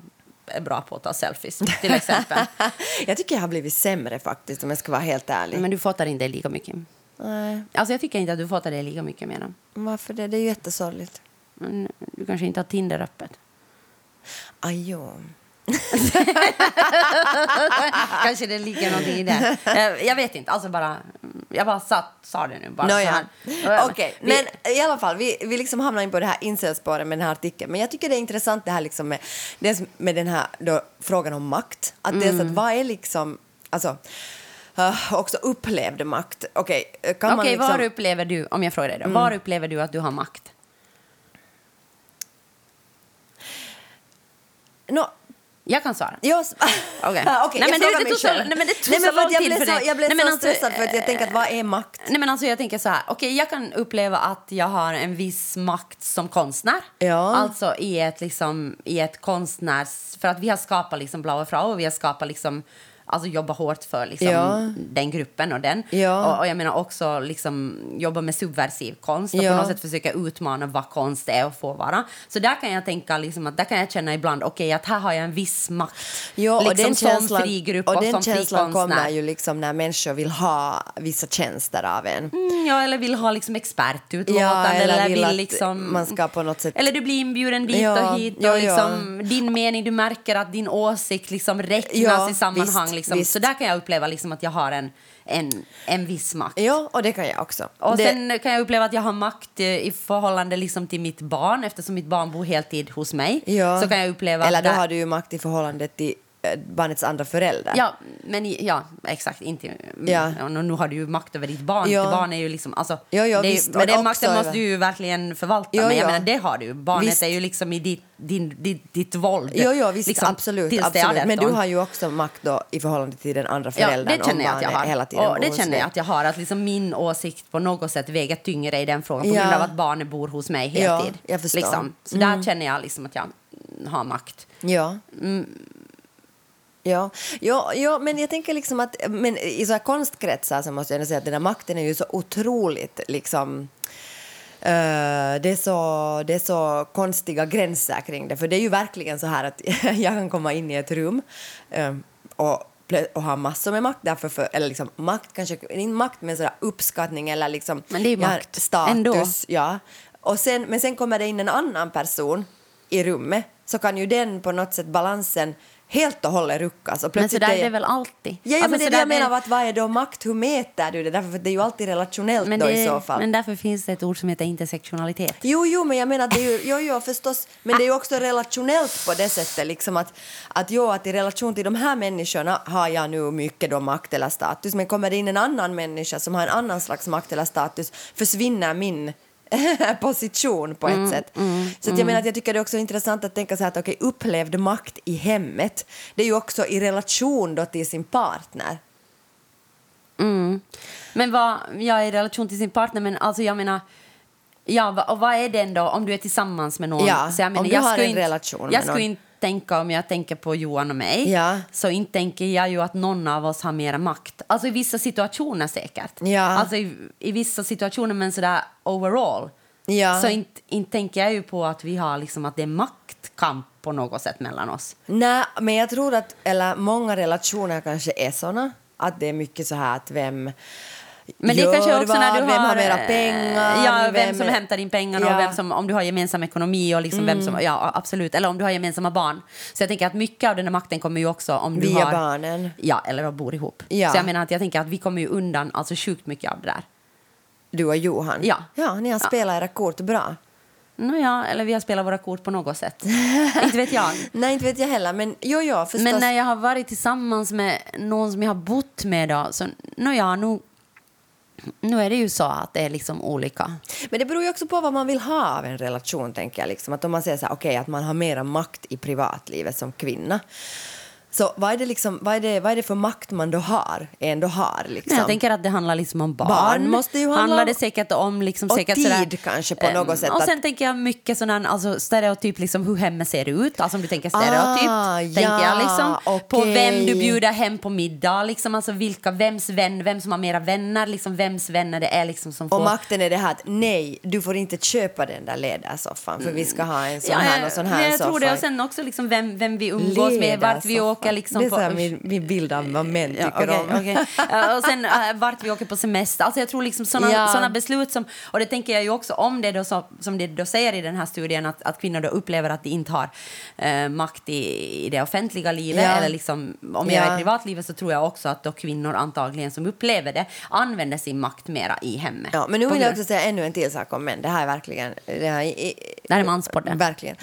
är bra på att ta selfies, till exempel. [LAUGHS]
jag tycker jag har blivit sämre faktiskt om jag ska vara helt ärlig.
men du fotar inte lika mycket.
Nej,
Alltså jag tycker inte att du fotar det lika mycket menar.
varför det? Det är ju jättesorgligt.
Men du kanske inte har Tinder öppet.
Aj, jo. [LAUGHS]
kanske det ligger någonting i det. Eh, Jag vet inte, alltså bara, jag bara satt, sa det nu bara
Nåja.
här.
Okej,
Vi-
men i alla fall, vi, vi liksom hamnar in på det här incelspåret med den här artikeln. Men jag tycker det är intressant det här liksom med, dels med den här då, frågan om makt. Att dels
Mm.
att vad är liksom, alltså, uh, också upplevd makt. Okej, kan man
Okej,
liksom...
var upplever du, om jag frågar dig då, var upplever du att du har makt?
Nå,
Jag kan svara.
jag... s- [LAUGHS]
Okej.
Okej,
Nej,
jag
men det-
frågar
det
mig
tog så- nej, men det tog
Nej,
så lång
jag
tid för
så,
dig.
Jag blev
Nej, men
så
alltså,
stressad för att jag tänker att vad är makt?
Nej, men alltså, jag tänker så här, okej, jag kan uppleva att jag har en viss makt som konstnär.
Ja.
Alltså i ett, liksom, i ett konstnärs... För att vi har skapat liksom Blaue Frau och vi har skapat liksom Alltså jobba hårt för liksom,
Ja.
den gruppen och den.
Ja.
Och, och jag menar också liksom, jobba med subversiv konst och
Ja.
på något sätt försöka utmana vad konst är och får vara. Så där kan jag tänka liksom, att där kan jag känna ibland, okej att här har jag en viss makt.
Ja, och
liksom
den känslan,
som fri grupp och,
och den
som
känslan kommer ju liksom när människor vill ha vissa tjänster av en.
Mm, ja, eller vill ha liksom expertutlåtande.
Eller
eller
vill
vill liksom...
man ska på något sätt-
Eller du blir inbjuden dit och hit. Och liksom, Din mening, du märker att din åsikt liksom räknas i sammanhang. Liksom.
visst.
Så där kan jag uppleva liksom att jag har en, en, en viss makt.
Ja, och det kan jag också.
Och
det,
sen kan jag uppleva att jag har makt eh, i förhållande liksom till mitt barn eftersom mitt barn bor heltid hos mig.
ja.
Så kan jag uppleva
Eller då
där-
har du ju makt i förhållande till barnets andra förälder.
Ja, men ja, exakt. Inte,
Ja.
ja. nu, nu har du ju makt över ditt barn.
Ja.
Ditt barn är ju liksom, alltså,
Ja, ja,
det
visst,
och
men
den makten måste du ju verkligen förvalta.
Ja,
men jag
ja.
menar, det har du. Barnet
Visst.
är ju liksom i ditt, din, ditt, ditt våld.
Jo, jo, visst,
liksom,
absolut. absolut. Men du
18.
har ju också makt då i förhållande till den andra
Ja,
föräldern
det känner jag att jag har.
hela tiden
och det känner jag att jag har. Att liksom min åsikt på något sätt väger tyngre i den frågan på
Ja.
grund av att barnet bor hos mig
Ja,
heltid.
jag förstår. Mm.
Liksom. Så där känner jag liksom att jag har makt.
Ja.
Mm.
Ja, ja, ja, men jag tänker liksom att men i så här konstkretsar så måste jag säga att den här makten är ju så otroligt liksom Eh, det, är så, det är så konstiga gränser kring det. För det är ju verkligen så här att [LAUGHS] jag kan komma in i ett rum eh, och, och ha massor med makt. Därför för, eller liksom makt, kanske inte makt men sådär uppskattning eller liksom
Men det är makt
status.
ändå.
Ja. Och sen, men sen kommer det in en annan person i rummet så kan ju den på något sätt balansen helt och hållet ruckas. Och
Men
plötsligt
sådär är det väl alltid?
Ja, ja
Alltså,
men det är det jag menar, att vad är då makt? Hur mäter du det? Därför att det är ju alltid relationellt
men,
då
det,
i så fall.
men därför finns det ett ord som heter intersektionalitet.
Jo, jo, men jag menar, det är ju, jo, jo, förstås, men det är ju också relationellt på det sättet, liksom att, att, jo, att i relation till de här människorna har jag nu mycket då makt eller status, men kommer det in en annan människa som har en annan slags makt eller status försvinner min [LAUGHS] position på ett sätt. så att jag menar att jag tycker det är också intressant att tänka så här att okej, upplevd makt i hemmet, det är ju också i relation då till sin partner.
Mm. Men vad, ja, i relation till sin partner, men alltså jag menar, ja, och vad är den då om du är tillsammans med någon?
Ja,
så jag menar,
om du
jag
har en
inte,
relation
Jag skulle inte tänka, om jag tänker på Johan och mig,
Ja.
så inte tänker jag ju att någon av oss har mera makt. Alltså i vissa situationer säkert.
Ja.
Alltså i, i vissa situationer, men sådär overall.
Ja.
Så inte, inte tänker jag ju på att vi har liksom att det är maktkamp på något sätt mellan oss.
Nej, men jag tror att, eller många relationer kanske är såna, att det är mycket så här att vem
Men det är kanske också
vad,
när du
vem
har...
har mera
eh,
pengar,
Ja, vem, som hämtar in pengarna och
Ja. Mm.
vem som, om du har gemensam ekonomi och liksom vem som... Ja, absolut. Eller om du har gemensamma barn. Så jag tänker att mycket av den här makten kommer ju också om du
Via
har...
barnen.
Ja, eller om bor ihop.
Ja.
Så jag menar att jag tänker att vi kommer ju undan alltså sjukt mycket av det där.
Du och Johan?
Ja.
Ja, ni har spelat era kort bra.
Nåja, eller vi har spelat våra kort på något sätt. [LAUGHS] inte vet jag.
Nej, inte vet jag heller, men jo, jo, förstås.
Men när jag har varit tillsammans med någon som jag har bott med då, så nåja, nu, nu är det ju så att det är liksom olika.
Men det beror ju också på vad man vill ha av en relation, tänker jag. Liksom. Att om man säger så här, okej, att man har mera makt i privatlivet som kvinna. Så vad är det, liksom, vad är det, vad är det för makt man då har, ändå har? Liksom?
Nej, jag tänker att det handlar liksom om barn.
Barn måste ju handla
handlar det säkert om liksom
och
säkert
tid
sådär,
kanske på något
ehm,
sätt
Och
att-
sen tänker jag mycket sådär, alltså stereotyp liksom hur hemmet ser ut. Alltså om du tänker stereotypt.
Ah,
tänker
ja,
jag liksom. På
okej.
vem du bjuder hem på middag. Liksom, alltså vilka, vems vän, vem som har mera vänner. Liksom vems vänner det är liksom som
Och
får...
makten är det här att nej, du får inte köpa den där ledarsoffan för vi ska ha en sån här och sån här
jag
soffa.
tror det. Och sen också liksom vem, vem vi umgås med, vart vi
Ledarsoffa.
Åker. Liksom
det är
på,
så här min, min bild av vad män tycker
Ja,
om.
okej, okej. Ja, och sen äh, vart vi åker på semester. Alltså jag tror liksom såna,
Ja.
såna beslut som, och det tänker jag ju också om det då så, som det då säger i den här studien att, att kvinnor då upplever att de inte har eh, makt i, i det offentliga livet
Ja.
eller liksom om jag
Ja.
är i privatlivet så tror jag också att då kvinnor antagligen som upplever det använder sin makt mera i hemmet.
Ja, men nu
På
vill jag också säga ännu en till sak om män. Det här är verkligen... Det här är,
Det här är manspodden.
Verkligen.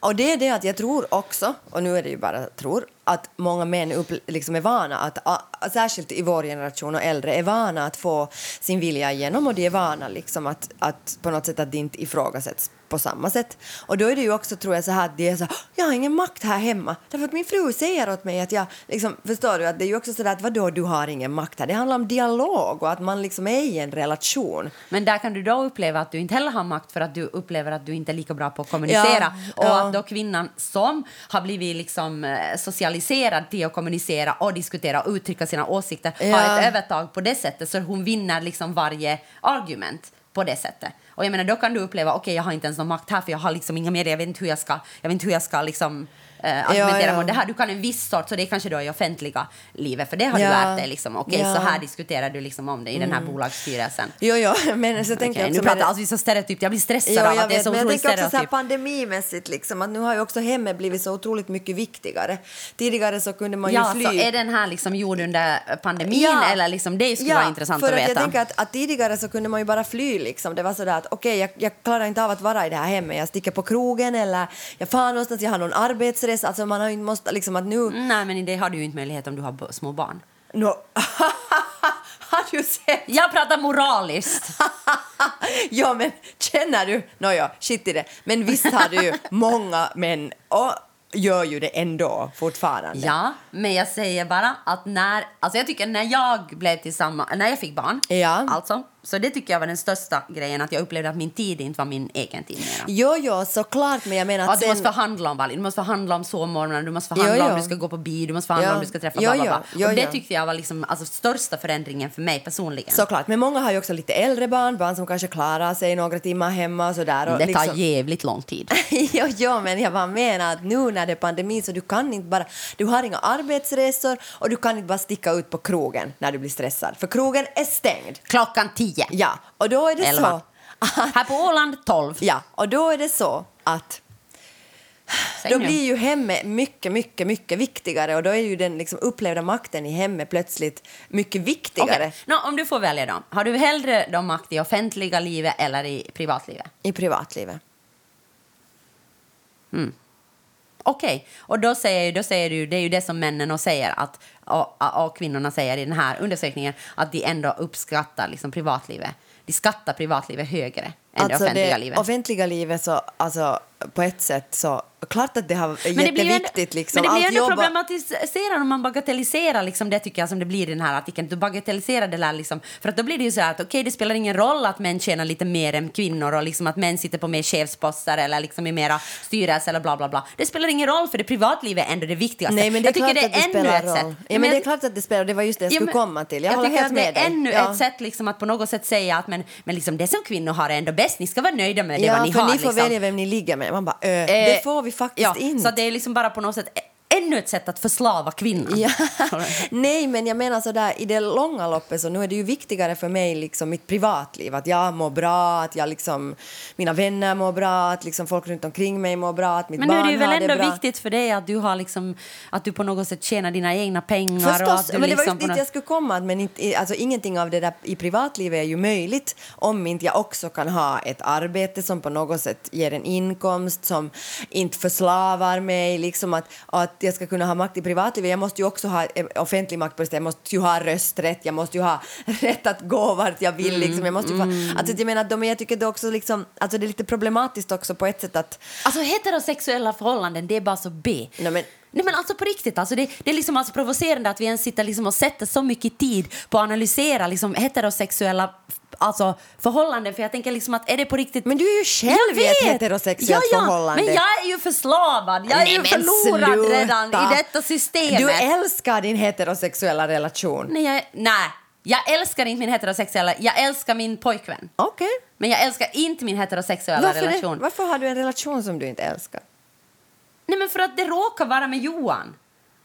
Och det är det att jag tror också, och nu är det ju bara tror, att många män upp, liksom är vana att, särskilt i vår generation och äldre, är vana att få sin vilja igenom och de är vana liksom att, att på något sätt att det inte ifrågasätts på samma sätt. Och då är det ju också, tror jag, så här att de är så jag har ingen makt här hemma. Därför att min fru säger åt mig att jag, liksom, förstår du, att det är ju också så där att vadå, du har ingen makt här. Det handlar om dialog och att man liksom är i en relation.
Men där kan du då uppleva att du inte heller har makt för att du upplever att du inte är lika bra på att kommunicera.
Ja,
och
ja.
att då kvinnan som har blivit liksom eh, socialiserad till att kommunicera och diskutera och uttrycka sina åsikter
Ja.
har ett övertag på det sättet så hon vinner liksom varje argument på det sättet. Och jag menar då kan du uppleva okej jag har inte ens någon makt här för jag har liksom inga medier, jag vet inte hur jag ska, jag vet inte hur jag ska liksom eh, argumentera
ja.
mot det här. Du kan en viss sort, så det är kanske då i offentliga livet för det har du
Ja.
lärt dig liksom. Okej
Ja.
så här diskuterar du liksom om det i den här bolagsstyrelsen.
Jo, jo, [LAUGHS] men så tänker
Okej,
jag
nu
också...
pratar
med-
alltså vi så stereotypt. Jag blir stressad
Jo,
av
jag
att det är så
men jag
otroligt
tänker också så här
stereotypt.
pandemimässigt, liksom, att nu har ju också hemmet blivit så otroligt mycket viktigare. Tidigare så kunde man ju
Ja,
fly...
så är den här liksom gjord under pandemin
Ja.
eller liksom det skulle
ja,
vara intressant
för
att veta.
Jag tänker att, att tidigare så kunde man ju bara fly. Liksom. Det var sådär att okej, jag, jag klarar inte av att vara i det här hemmet. Jag sticker på krogen eller jag far någonstans, jag har någon arbetsresa. Alltså man har ju inte måste, liksom att nu...
Nej, men det har du ju inte möjlighet om du har små barn.
No. [LAUGHS] har du sett?
Jag pratar moraliskt. [LAUGHS]
ja, men känner du... Nåja, shit i det. Men visst har du ju [LAUGHS] många män och gör ju det ändå fortfarande.
Ja, men jag säger bara att när, alltså jag tycker när jag blev tillsammans, när jag fick barn,
Ja.
alltså Så det tycker jag var den största grejen, att jag upplevde att min tid inte var min egen tid mera.
Jo, jo, såklart, men jag menar att
du
sen...
måste förhandla om Valin, du måste förhandla om sovmorgnar, du måste förhandla
Jo,
om
jo.
du ska gå på bio, du måste förhandla
Ja.
om du ska träffa
Jo,
bla bla bla.
jo. Jo,
Och det
jo.
tyckte jag var liksom, alltså, största förändringen för mig personligen.
Såklart, men många har ju också lite äldre barn, barn som kanske klarar sig några timmar hemma och sådär. Och
det tar
liksom...
jävligt lång tid. [LAUGHS]
jo, jo, men jag bara menar att nu när det är pandemi så du kan inte bara, du har inga arbetsresor och du kan inte bara sticka ut på krogen när du blir stressad, för krogen är stängd.
Klockan tio.
Ja, och då är det
Elva.
så [LAUGHS]
Här på Åland tolv.
Ja, och då är det så att
Säg
då
nu.
blir ju hemmet mycket, mycket, mycket viktigare och då är ju den liksom upplevda makten i hemmet plötsligt mycket viktigare
Okej. Nå, om du får välja då. Har du hellre då makt i offentliga livet eller i privatlivet?
i privatlivet.
Okej, och då säger, då säger du, det är ju det som männen och säger att, och, och kvinnorna säger i den här undersökningen, att de ändå uppskattar liksom privatlivet. De skattar privatlivet högre än det offentliga livet.
Alltså, offentliga livet så, alltså på ett sätt så, klart att det har
Men det blir ju ändå,
jätteviktigt liksom.
men det blir ändå
jobba-
problematiserat om man bagatelliserar liksom det tycker jag som det blir i den här artikeln. Du bagatelliserar det där liksom, för att då blir det ju så här att okej det spelar ingen roll att män tjänar lite mer än kvinnor och liksom att män sitter på mer chefsposter eller liksom i mera styrelse eller bla bla bla. Det spelar ingen roll för det privatlivet är ändå det viktigaste.
Nej, men det är
jag tycker
klart
det
att
är
det
ännu
spelar roll.
sätt.
Ja,
Men
men det är klart att det spelar, det var just det jag
Ja,
skulle komma till. Jag,
Jag,
håller helt
att det är ännu
Ja.
ett sätt liksom att på något sätt säga att men, men liksom det som kvinnor har är ändå bäst, ni ska vara nöjda med det
Ja,
vad ni
för
har.
ni får
liksom.
välja vem ni ligger med. Man bara,
Eh,
det får vi faktiskt
ja,
inte.
Så det är liksom bara på något sätt ännu ett sätt att förslava kvinnan.
Ja. [LAUGHS] Nej, men jag menar sådär i det långa loppet så nu är det ju viktigare för mig liksom mitt privatliv. Att jag mår bra, att jag liksom, mina vänner mår bra, att liksom folk runt omkring mig mår bra, att mitt
Men nu
barn
är det ju väl
har
ändå
det bra.
viktigt för dig att du har liksom, att du på något sätt tjänar dina egna pengar. och
Förstås,
att du
men det var
liksom
just
på
dit
något-
jag skulle komma. Men inte, alltså, ingenting av det där i privatlivet är ju möjligt om inte jag också kan ha ett arbete som på något sätt ger en inkomst, som inte förslavar mig. Liksom att, att jag ska kunna ha makt i privatlivet. Jag måste ju också ha eh, offentlig makt på det. Jag måste ju ha rösträtt, jag måste ju ha [LAUGHS] rätt att gå vart jag vill. Liksom. Jag, måste ju få, alltså, jag menar, de, jag tycker det också liksom, alltså, det är lite problematiskt också på ett sätt att
Alltså heterosexuella förhållanden, det är bara så B.
Nej, men-
Nej men alltså på riktigt, alltså det, det är liksom alltså provocerande att vi ens sitter liksom och sätter så mycket tid på att analysera liksom heterosexuella alltså, förhållanden. För jag tänker liksom att är det på riktigt...
Men du är ju själv i ett heterosexuellt
ja, ja,
förhållande.
Men jag är ju förslavad, jag är
Nej,
ju förlorad
sluta.
redan i detta systemet.
Du älskar din heterosexuella relation.
Nej, jag, nej, jag älskar inte min heterosexuella, jag älskar min pojkvän.
Okej.
Men jag älskar inte min heterosexuella
Varför, det?
relation.
Varför har du en relation som du inte älskar?
Nej men för att det råkar vara med Johan.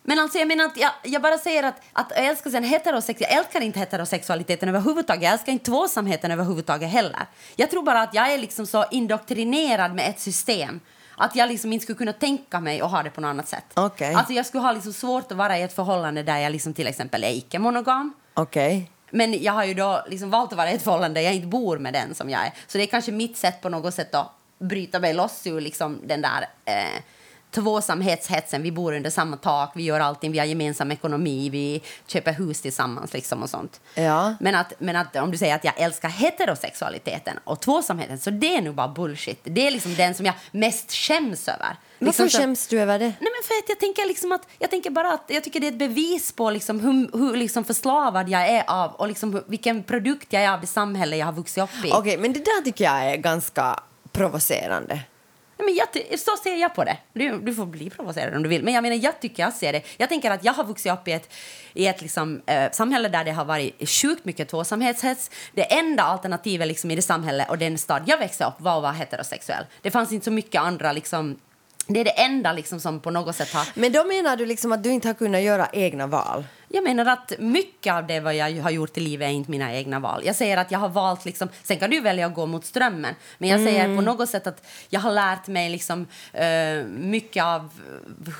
Men alltså jag menar att jag, jag bara säger att, att jag älskar sen heterosex, jag älskar inte heterosexualiteten överhuvudtaget, jag älskar inte tvåsamheten överhuvudtaget heller. Jag tror bara att jag är liksom så indoktrinerad med ett system att jag liksom inte skulle kunna tänka mig att ha det på något annat sätt.
Okej.
Alltså jag skulle ha liksom svårt att vara i ett förhållande där jag liksom till exempel är icke-monogam.
Okej.
Men jag har ju då liksom valt att vara i ett förhållande där jag inte bor med den som jag är. Så det är kanske mitt sätt på något sätt att bryta mig loss ur liksom den där eh, tvåsamhetshetsen. Vi bor under samma tak, vi gör allting, vi har gemensam ekonomi, vi köper hus tillsammans liksom och sånt.
Ja.
Men, att, men att om du säger att jag älskar heterosexualiteten och tvåsamheten så det är nog bara bullshit. Det är liksom den som jag mest skäms över.
Varför
Liksom
skäms du över det?
Nej, men för att jag tänker liksom att jag tänker bara att jag tycker det är ett bevis på liksom hur, hur liksom förslavad jag är av och liksom hur, vilken produkt jag är av det samhälle jag har vuxit upp i.
Okej, men det där tycker jag är ganska provocerande.
Nej, men jag, så ser jag på det. Du, du får bli provocerad om du vill. Men jag menar, jag tycker jag ser det. Jag tänker att jag har vuxit upp i ett, i ett liksom, eh, samhälle där det har varit sjukt mycket tvåsamhetshets. Det enda alternativet liksom, i det samhälle och den stad jag växte upp var att vara heterosexuell. Det fanns inte så mycket andra liksom, det är det enda liksom, som på något sätt har
Men då menar du liksom att du inte har kunnat göra egna val?
Jag menar att mycket av det vad jag har gjort i livet är inte mina egna val. Jag säger att jag har valt liksom, sen kan du välja att gå mot strömmen, men jag säger
Mm.
på något sätt att jag har lärt mig liksom eh, mycket av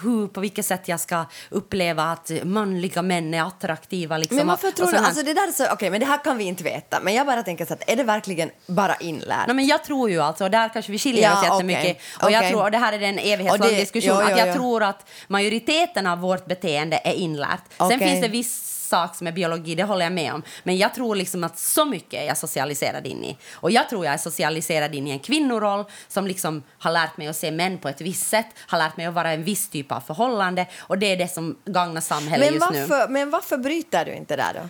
hur, på vilket sätt jag ska uppleva att manliga män är attraktiva liksom.
Men varför tror du, alltså det där är så, okej men det här kan vi inte veta, men jag bara tänker så att är det verkligen bara inlärt?
Nej, men jag tror ju alltså, och där kanske vi skiljer
Ja,
oss jättemycket.
okej,
Och, jag
okej.
tror, och det här är en evighetslång diskussion.
jo, jo,
att jag
jo.
tror att majoriteten av vårt beteende är inlärt. Sen finns det viss sak som är biologi, det håller jag med om. Men jag tror liksom att så mycket är jag socialiserad in i. Och jag tror jag är socialiserad in i en kvinnoroll som liksom har lärt mig att se män på ett visst sätt, har lärt mig att vara en viss typ av förhållande. Och det är det som gagnar samhället
men,
just nu.
varför, men varför bryter du inte där då?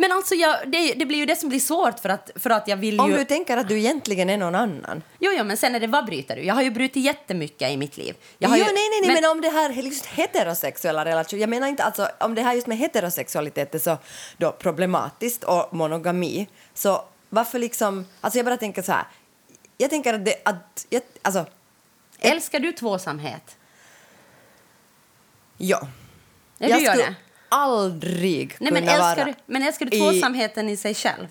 Men alltså, jag, det, det blir ju det som blir svårt för att, för att jag vill
Om
ju...
du tänker att du egentligen är någon annan.
Jo, jo, men sen är det vad bryter du? Jag har ju brutit jättemycket i mitt liv.
Jo,
ju,
nej, nej, nej, men, om det här just heterosexuella relationer, jag menar inte alltså om det här just med heterosexualitet är så då problematiskt och monogami, så varför liksom, alltså jag bara tänker så här, jag tänker att det, att, jag, alltså,
Älskar du tvåsamhet?
ja.
Ja,
jag
du gör
skulle
det.
Aldrig
Nej, men
kunna
älskar,
vara
du, men älskar du
i-
tvåsamheten i sig själv?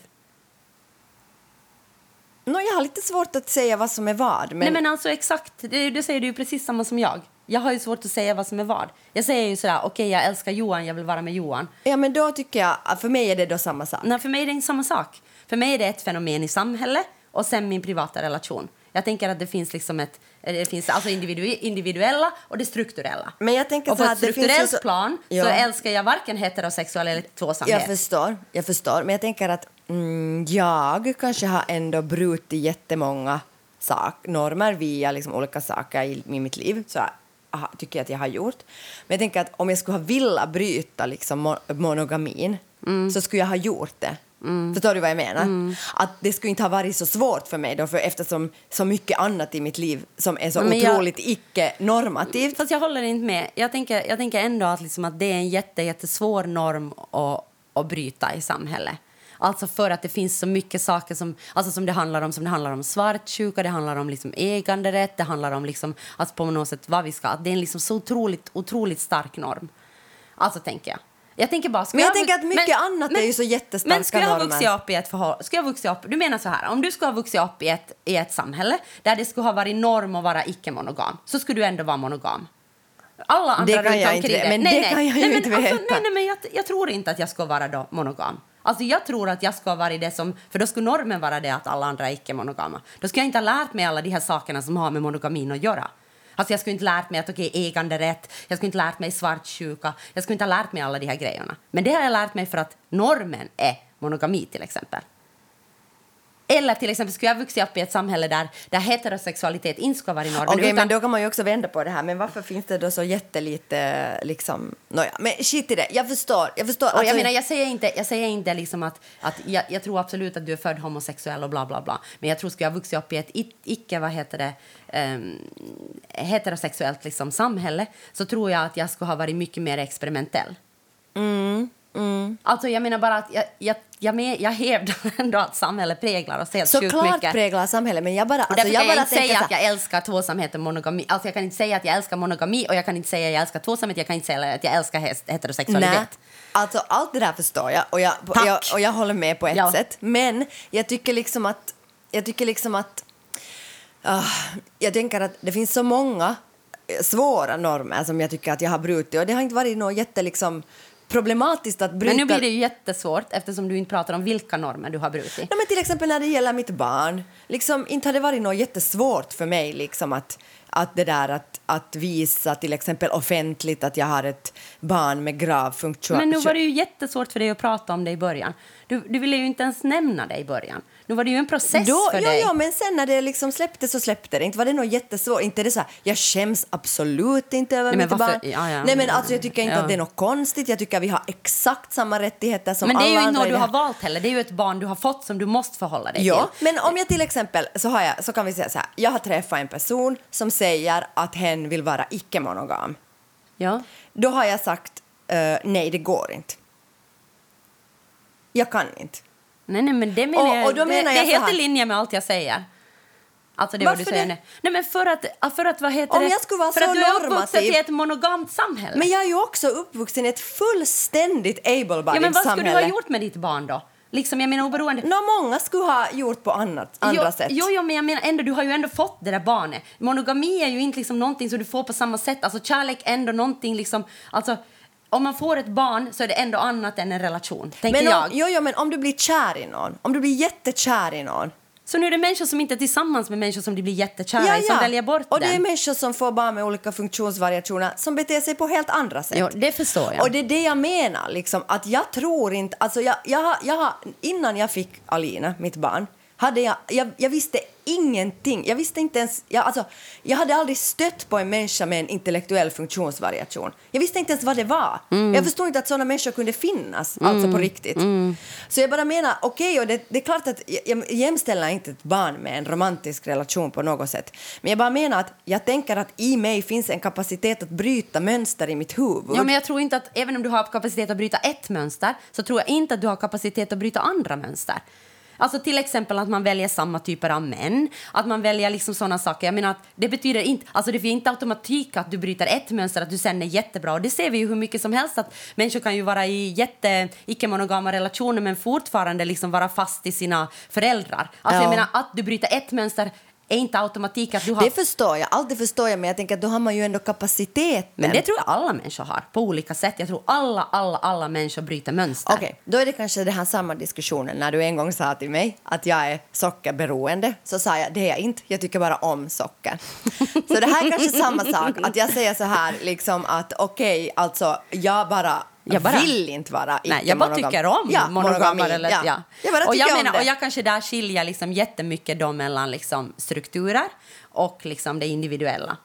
Nå, jag har lite svårt att säga vad som är vad, men,
Nej, men alltså exakt. Det, det säger du ju precis samma som jag. Jag har ju svårt att säga vad som är vad. Jag säger ju sådär, okej, jag älskar Johan, jag vill vara med Johan.
ja, men då tycker jag, för mig är det då samma sak.
Nej, för mig är det inte samma sak. För mig är det ett fenomen i samhället och sen min privata relation. Jag tänker att det finns liksom ett, det finns alltså individu, individuella och det strukturella.
Men jag tänker
och på ett strukturellt
så-
plan
Ja.
så älskar jag varken heterosexuell eller tvåsamhet.
Jag förstår, jag förstår. Men jag tänker att mm, jag kanske har ändå brutit jättemånga sak, normer via liksom olika saker i, i mitt liv. Så aha, tycker jag att jag har gjort. Men jag tänker att om jag skulle ha velat bryta liksom, mo- monogamin
Mm.
så skulle jag ha gjort det. Förstår du vad jag menar? Att det skulle inte ha varit så svårt för mig då, för eftersom så mycket annat i mitt liv som är så
Men jag-
otroligt icke-normativt.
Fast jag håller inte med. Jag tänker, jag tänker ändå att, liksom att det är en jätte, jättesvår norm att, att bryta i samhället. Alltså för att det finns så mycket saker som, alltså som det handlar om. Som det handlar om svartsjuka, det handlar om liksom äganderätt, det handlar om liksom, alltså på något sätt vad vi ska... Att det är en liksom så otroligt, otroligt stark norm. Alltså tänker jag. Jag tänker bara...
Men jag
ha-
tänker att mycket annat är ju så jättestarka
Men ska jag ha vuxit upp i ett förhållande... Jag vuxit upp, du menar så här, om du skulle ha vuxit upp i ett, i ett samhälle där det skulle ha varit norm att vara icke-monogam, så skulle du ändå vara monogam. Alla andra
Det kan jag inte-
dig-
men
nej,
det
nej.
kan jag
nej, men
inte
alltså,
veta.
nej, nej, men jag, jag tror inte att jag ska vara då monogam. Alltså jag tror att jag ska vara det som, för då skulle normen vara det att alla andra är icke-monogama. Då skulle jag inte ha lärt mig alla de här sakerna som har med monogamin att göra. Alltså jag skulle inte lärt mig att okej, äganderätt, jag skulle inte lärt mig svartsjuka, jag skulle inte ha lärt mig alla de här grejerna. Men det har jag lärt mig för att normen är monogami till exempel. Eller till exempel skulle jag vuxit upp i ett samhälle där, där heterosexualitet inte ska vara normen.
Okej,
utan-
men då kan man ju också vända på det här. Men varför finns det då så jättelite liksom... Nåja, men shit i det. Jag förstår. Jag förstår.
Och jag
Alltså-
menar, jag säger inte, jag säger inte liksom att, att jag, jag tror absolut att du är född homosexuell och bla bla bla. Men jag tror skulle jag vuxit upp i ett i- icke, vad heter det, ehm, heterosexuellt liksom samhälle så tror jag att jag skulle ha varit mycket mer experimentell. Alltså jag menar bara att jag, jag, jag, med, jag hävdar [LAUGHS] ändå att samhället präglar oss helt
Såklart
mycket.
präglar samhället, men jag bara... Alltså, jag
jag
bara
inte säga att jag älskar tvåsamhet och monogami. Alltså jag kan inte säga att jag älskar monogami och jag kan inte säga att jag älskar tvåsamhet. Jag kan inte säga att jag älskar heterosexualitet.
Nej, alltså allt det där förstår jag och jag, jag, och jag håller med på ett
Ja.
sätt. Men jag tycker liksom att... Jag tycker liksom att... ah, jag tänker att det finns så många eh, svåra normer som jag tycker att jag har brutit och det har inte varit något jätte liksom problematiskt att bryta...
Men nu blir det ju jättesvårt eftersom du inte pratar om vilka normer du har brutit.
Nej, men till exempel när det gäller mitt barn. Liksom, inte har det varit något jättesvårt för mig liksom, att, att, det där, att, att visa till exempel offentligt att jag har ett barn med grav funktion.
Men nu var det ju jättesvårt för dig att prata om det i början. Du, du ville ju inte ens nämna det i början. Nu var det ju en process
Då,
för
ja,
dig.
ja, men sen när det liksom släppte så släppte det. Inte var det något jättesvårt. Inte det så här, jag skäms absolut inte över
Nej,
mitt
varför-
barn.
ja, ja.
Nej, men alltså, jag tycker inte att det är något konstigt. Jag tycker att vi har exakt samma rättigheter som
men det är
alla
ju inte
andra
något du har valt heller. Det är ju ett barn du har fått som du måste förhålla dig
Ja,
till.
men om jag till exempel så, har jag, så kan vi säga så här. Jag har träffat en person som säger att hen vill vara icke-monogam.
Ja.
Då har jag sagt eh, nej, det går inte. Jag kan inte.
Nej, nej, men det menar
Och-
jag,
och då
det,
menar
det
jag
är
så
helt i linje med allt jag säger. Alltså det är vad du
Varför
säger
det?
nu. Nej, men för att, för att vad heter
Om
det?
jag skulle vara
för
så
att du är uppvuxen i ett monogamt samhälle.
Men jag är ju också uppvuxen i ett fullständigt able-bodied
ja, men vad skulle du
samhälle.
ha gjort med ditt barn då? Liksom, jag menar oberoende.
Nå, många skulle ha gjort på annat, andra
jo,
sätt.
Jo, jo, men jag menar ändå, du har ju ändå fått det där barnet. Monogami är ju inte liksom någonting som du får på samma sätt. Alltså kärlek är ändå någonting liksom, alltså om man får ett barn så är det ändå annat än en relation, tänker
men
jag.
om, jo, jo, men om du blir kär i någon, om du blir jättekär i någon.
Så nu är det människor som inte är tillsammans med människor som de blir jättekära i, som väljer bort
och
den.
det är människor som får barn med olika funktionsvariationer som beter sig på helt andra sätt.
Jo, det förstår jag.
Och det är det jag menar, liksom, att jag tror inte... Alltså jag, jag, jag innan jag fick Alina, mitt barn, hade jag, jag, jag visste ingenting. Jag visste inte ens, jag, alltså, jag hade aldrig stött på en människa med en intellektuell funktionsvariation. Jag visste inte ens vad det var. Jag förstod inte att sådana människor kunde finnas, alltså på riktigt. Så jag bara menar, okej, och det, det är klart att jag, jag jämställer inte ett barn med en romantisk relation på något sätt. Men jag bara menar att jag tänker att i mig finns en kapacitet att bryta mönster i mitt huvud.
Ja, men jag tror inte att även om du har kapacitet att bryta ett mönster så tror jag inte att du har kapacitet att bryta andra mönster. Alltså till exempel att man väljer samma typer av män, att man väljer liksom sådana saker. Jag menar att det betyder inte, alltså det är inte automatik att du bryter ett mönster, att du sen är jättebra. Och det ser vi ju hur mycket som helst att människor kan ju vara i jätte icke-monogama relationer men fortfarande liksom vara fast i sina föräldrar. Alltså
Ja.
jag menar att du bryter ett mönster är inte automatik att du har...
Det förstår jag, allt det förstår jag, men jag tänker att då har man ju ändå kapaciteten.
Men det tror jag alla människor har på olika sätt. Jag tror alla, alla, alla människor bryter mönster.
Okej, då är det kanske den här samma diskussionen. När du en gång sa till mig att jag är sockerberoende så sa jag det är jag inte, jag tycker bara om socker. Så det här är kanske samma sak, att jag säger så här liksom att okej, alltså jag bara,
Jag bara-
vill inte vara
Nej, jag bara tycker om
ja, monogami,
eller,
ja.
ja.
Jag bara
och jag menar. Och jag kanske där skiljer liksom jättemycket då mellan liksom strukturer och liksom det individuella.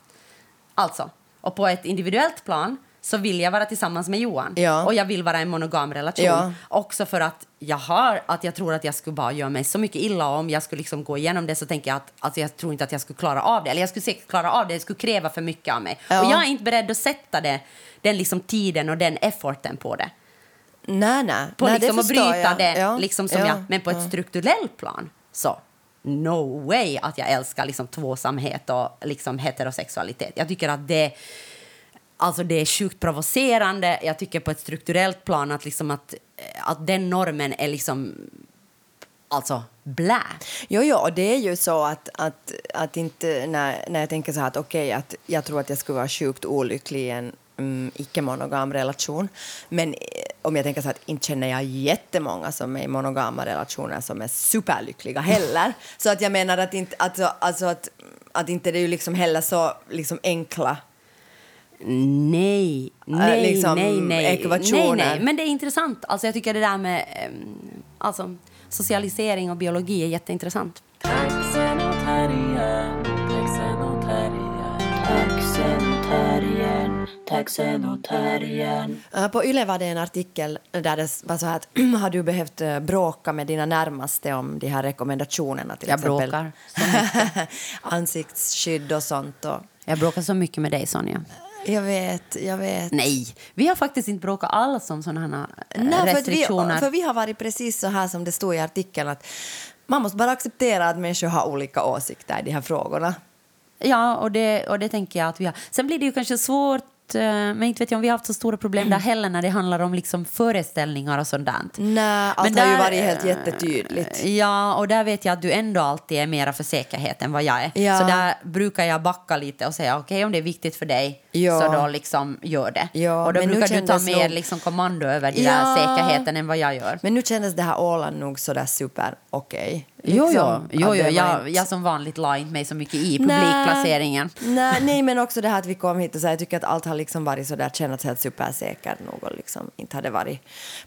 Alltså, och på ett individuellt plan så vill jag vara tillsammans med Johan.
Ja.
Och jag vill vara i en monogam relation.
Ja.
Också för att jag har, att jag tror att jag skulle bara göra mig så mycket illa om jag skulle liksom gå igenom det så tänker jag att alltså jag tror inte att jag skulle klara av det. Eller jag skulle säkert klara av det, det skulle kräva för mycket av mig.
Ja.
Och jag är inte beredd att sätta det, den liksom tiden och den efforten på det
Nej, nej.
på
nej,
liksom
det
att bryta
jag.
det,
Ja,
liksom som
ja,
jag, men på ett
ja.
strukturellt plan så no way att jag älskar liksom tvåsamhet och liksom heterosexualitet. Jag tycker att det, alltså det är sjukt provocerande. Jag tycker på ett strukturellt plan att, liksom att, att den normen är liksom alltså blä.
Jo, jo, och det är ju så att, att, att inte, när, när jag tänker så här att okej, att jag tror att jag skulle vara sjukt olycklig i en mm, icke-monogam relation. Men eh, om jag tänker så att inte känner jag jättemånga som är i monogama relationer som är superlyckliga heller. [LAUGHS] så att jag menar att inte, alltså, alltså att, att inte det är ju liksom heller så liksom enkla
Nej, nej,
liksom,
nej, nej. nej,
ekvationer.
nej. Men det är intressant. Alltså jag tycker det där med ehm, alltså, socialisering och biologi är jätteintressant.
Taxen och terriern.
Eh, På Yle var det en artikel där det var så här att [CLEARS THROAT] har du behövt eh, bråka med dina närmaste om de här rekommendationerna till
Jag
exempel?
bråkar [LAUGHS]
Ansiktsskydd och sånt. Och,
Jag bråkar så mycket med dig, Sonja.
jag vet, jag vet.
Nej, vi har faktiskt inte bråkat alls om sådana här eh,
Nej, för, att vi,
restriktioner.
för vi har varit precis så här som det stod i artikeln att man måste bara acceptera att människor har olika åsikter i de här frågorna.
Ja, och det, och det tänker jag att vi har. Sen blir det ju kanske svårt, eh, men inte vet jag om vi har haft så stora problem där heller när det handlar om liksom föreställningar och sånt där.
Nej, allt
Men
har ju
där,
varit helt
eh,
jättetydligt.
Ja, och där vet jag att du ändå alltid är mera för säkerhet än vad jag är.
Ja.
Så där brukar jag backa lite och säga okej om det är viktigt för dig
Ja.
så då liksom gör det.
Ja,
och då brukar du ta mer
nog-
liksom kommando över den
Ja.
där säkerheten än vad jag gör.
Men nu kändes det här Åland nog sådär super okej.
Jo,
Liksom,
jo, jo, jo
var
jag, jag som vanligt la inte mig så mycket i publikplaceringen.
Nej, nej, men också det här att vi kom hit och så här, jag tycker att allt har liksom varit så där känts helt supersäkert nog och liksom inte hade varit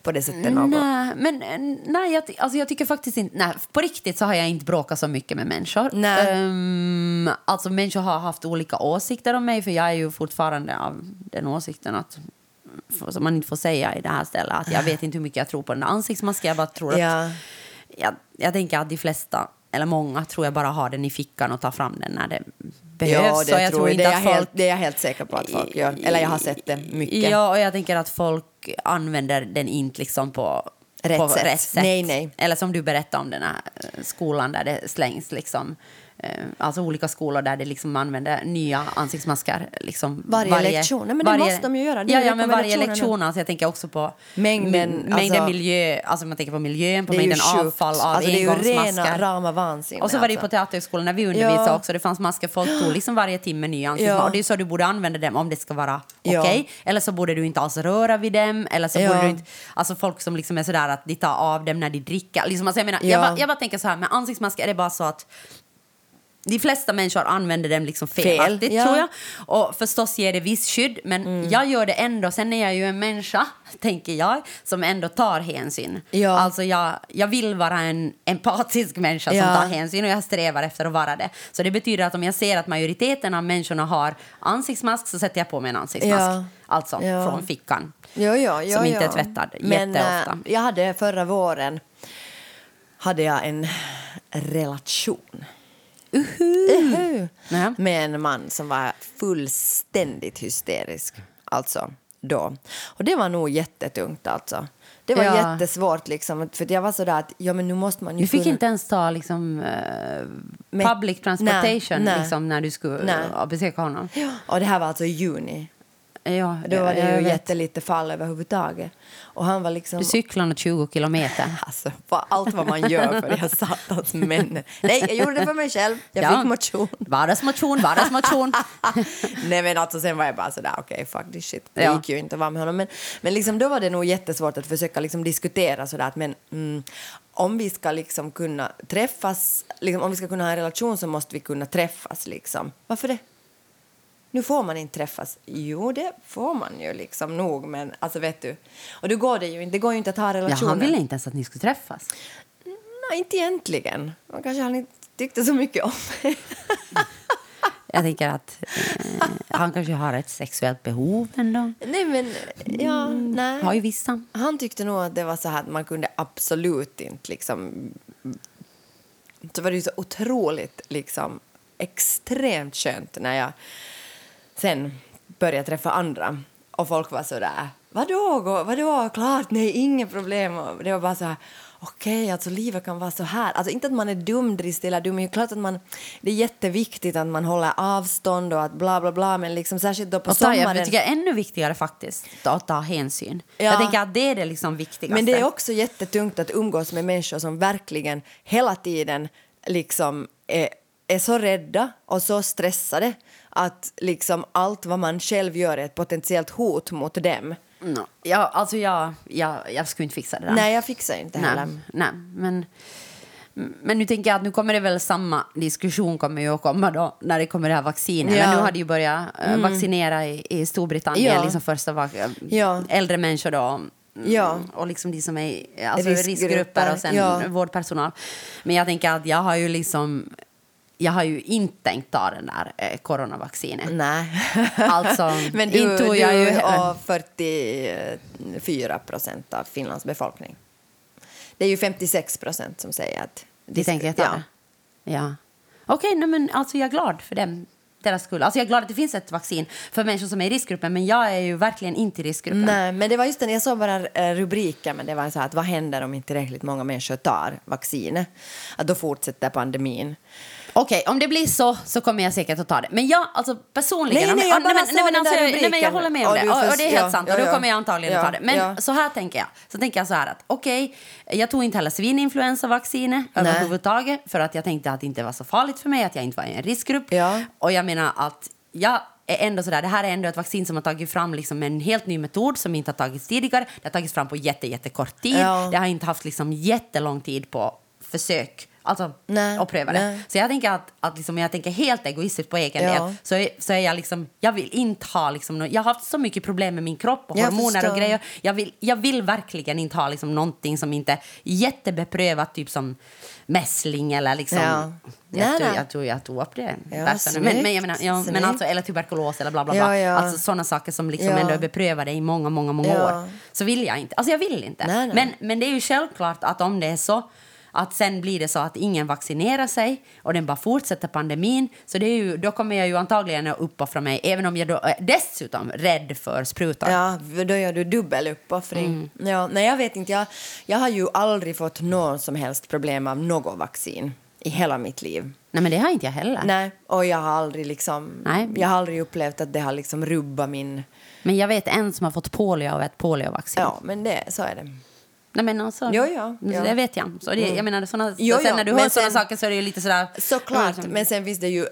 på det sättet något.
Nej, men nej, jag, alltså jag tycker faktiskt inte... Nej, på riktigt så har jag inte bråkat så mycket med människor.
Nej.
Ehm, alltså människor har haft olika åsikter om mig för jag är ju fortfarande av den åsikten att som man inte får säga i det här stället att jag vet inte hur mycket jag tror på den där ansiktsmasken. Jag bara tror att...
Ja.
Jag, jag tänker att de flesta, eller många, tror jag bara har den i fickan och tar fram den när det behövs.
Ja, det,
jag
tror
tror
jag, det,
inte
är
folk...
helt, det är jag helt säker på att folk gör. Eller jag har sett det mycket.
Ja, och jag tänker att folk använder den inte liksom på
Rätt
på
sätt.
rätt sätt.
Nej, nej.
Eller som du berättade om den här skolan där det slängs liksom Alltså olika skolor där det liksom använder nya ansiktsmasker. Liksom
Varje lektion. Nej, men det måste de ju göra.
Ja, ja, men varje lektion. Alltså jag tänker också på
Mängden, alltså-
miljö. Alltså man tänker på miljön, på mängden avfall av
Alltså, det är ju
engångsmasker.
rena rama vansinne.
Och så var det ju på
alltså.
Teaterhögskolan när vi undervisade
Ja.
också. Det fanns masker. Folk tog liksom varje timme nya ansiktsmasker.
Ja.
Och det är så du borde använda dem om det ska vara
Ja.
okej. Eller så borde du inte alls röra vid dem. Eller så
Ja.
borde du inte... Alltså folk som liksom är sådär att de tar av dem när de dricker. Liksom, alltså jag, menar,
Ja.
jag, bara, jag bara tänker så här, med ansiktsmasker är det bara så att de flesta människor använder dem liksom
Fel,
felaktigt
ja.
tror jag. Och förstås ger det viss skydd, men
Mm.
jag gör det ändå. Sen är jag ju en människa, [LAUGHS] tänker jag, som ändå tar hänsyn.
Ja.
Alltså jag, jag vill vara en empatisk människa som
Ja.
tar hänsyn och jag strävar efter att vara det. Så det betyder att om jag ser att majoriteten av människorna har ansiktsmask så sätter jag på mig en ansiktsmask.
Ja.
Alltså från fickan.
Ja, ja, ja,
Som inte är tvättad
Men
jätteofta.
eh, jag hade förra våren hade jag en relation. Uhu.
Ja.
Med en man som var fullständigt hysterisk. Alltså, då. Och det var nog jättetungt alltså. Det var
Ja.
jättesvårt liksom. För jag var sådär att, ja men nu måste man ju
Du fick
kunna-
inte ens ta liksom,
Men-
public transportation
nej, nej.
Liksom, när du skulle
Nej.
besöka honom.
Ja, Och det här var alltså i juni.
Ja,
Då var det ju
vet.
jättelite fall överhuvudtaget. Och han var liksom...
Du cyklade nog 20 kilometer. [LAUGHS]
Alltså, allt vad man gör för de satans männen. Nej, jag gjorde det för mig själv. Jag
Ja.
fick motion.
Vardagsmotion, vardagsmotion. [LAUGHS]
Nej men alltså sen var jag bara sådär, okej fuck this shit. Det
Ja.
gick ju inte att vara med honom. Men, men liksom, då var det nog jättesvårt att försöka liksom diskutera sådär att men mm, om vi ska liksom kunna träffas, liksom, om vi ska kunna ha en relation så måste vi kunna träffas liksom. Varför det? Nu får man inte träffas. Jo, det får man ju liksom nog, men alltså vet du. Och då går det ju det går ju inte att ha
Ja,
relationer.
han ville inte ens att ni skulle träffas.
Nej, inte egentligen. Man kanske han inte tyckte så mycket om mig. [LAUGHS]
Jag tänker att eh, han kanske har ett sexuellt behov ändå.
nej, men ja, nej.
Har ju vissa.
Han tyckte nog att det var så här att man kunde absolut inte liksom... Så var det ju så otroligt liksom extremt skönt när jag sen började träffa andra och folk var så där vadå, vadå, klart, nej, inget problem. Och det var bara så här okej, alltså livet kan vara så här. Alltså inte att man är dumdristig eller dum, men det är klart att man, det är jätteviktigt att man håller avstånd och att bla bla bla, men liksom särskilt då på
Och
sommaren.
jag tycker ännu viktigare faktiskt att ta hänsyn.
Ja.
Jag tänker att det är det liksom viktigaste.
Men det är också jättetungt att umgås med människor som verkligen hela tiden liksom är, är så rädda och så stressade att liksom allt vad man själv gör är ett potentiellt hot mot dem.
No. Ja, alltså jag, jag, jag skulle inte fixa det där.
Nej, jag fixar inte heller.
nej, nej, men... Men nu tänker jag att nu kommer det väl samma diskussion kommer ju att komma då när det kommer det här vaccinet.
Ja.
Men nu har de ju börjat eh, vaccinera i, i Storbritannien,
Ja.
liksom första
Ja.
äldre människor då. Mm,
Ja.
Och liksom de som är alltså
Riskgrupper,
riskgrupper och sen
ja.
vårdpersonal. Men jag tänker att jag har ju liksom jag har ju inte tänkt ta den där eh, coronavaccinet.
Nej. [LAUGHS]
Alltså, [LAUGHS]
Men du,
inte jag
du
ju...
och 44 procent av Finlands befolkning. Det är ju 56 procent som säger att...
De tänker ta
ja.
det? Ja. Okej, nej, men alltså jag är glad för dem. Deras skull. Alltså jag är glad att det finns ett vaccin för människor som är i riskgruppen, men jag är ju verkligen inte i riskgruppen.
Nej, men det var just den, jag såg bara eh, rubriken, men det var så här att vad händer om inte tillräckligt många människor tar vaccinet? Att då fortsätter pandemin.
Okej, om det blir så så kommer jag säkert att ta det. Men jag, alltså personligen...
Nej, nej, jag bara
men, nej, men alltså, jag- nej, men jag håller med om
Och
det. Och, och det är helt
ja,
sant.
ja,
och då
ja.
kommer jag antagligen
Ja,
att ta det. Men
ja.
så här tänker jag. Så tänker jag så här att okej, jag tog inte heller svininfluensavaccinet
Nej.
överhuvudtaget för att jag tänkte att det inte var så farligt för mig, att jag inte var i en riskgrupp.
Ja.
Och jag menar att jag är ändå sådär, det här är ändå ett vaccin som har tagit fram liksom en helt ny metod som inte har tagits tidigare. Det har tagits fram på jätte, jättekort tid.
Ja.
Det har inte haft liksom jättelång tid på försök. Alltså,
Nej,
och pröva det.
nej.
Så jag tänker att, att liksom, jag tänker helt egoistiskt på egen
Ja.
del. Så, är- så är jag liksom, jag vill inte ha liksom, jag har haft så mycket problem med min kropp och
Jag
hormoner
förstår.
och grejer. Jag vill, jag vill verkligen inte ha liksom någonting som inte är jättebeprövat, typ som mässling eller liksom...
Ja.
Jag,
Nej,
tror, jag tror jag tog upp det.
Ja,
men, men, jag menar, ja, men alltså, eller tuberkulos eller bla bla bla.
Ja.
Alltså sådana saker som liksom ändå är beprövade i många, många, många år. Så vill jag inte. Alltså jag vill inte.
Nej, nej.
Men, men det är ju självklart att om det är så att sen blir det så att ingen vaccinerar sig och den bara fortsätter pandemin så det är ju, då kommer jag ju antagligen att uppoffra mig även om jag då är dessutom rädd för sprutor.
Ja, då gör du dubbel uppoffring.
Mm.
Ja, nej, jag vet inte. Jag, jag har ju aldrig fått någon som helst problem av något vaccin i hela mitt liv.
Nej men det har inte jag heller.
Nej, och jag har aldrig liksom...
Nej.
Jag har aldrig upplevt att det har liksom rubbat min...
Men jag vet en som har fått polio av ett poliovaccin.
Ja, men det, så är det.
Nej, men alltså,
Jo, ja, ja.
Det vet jag. Så det, jag menar, såna,
Jo,
sen
ja,
när du hör sådana saker så är det ju lite sådär...
Såklart,
liksom-
men sen finns det ju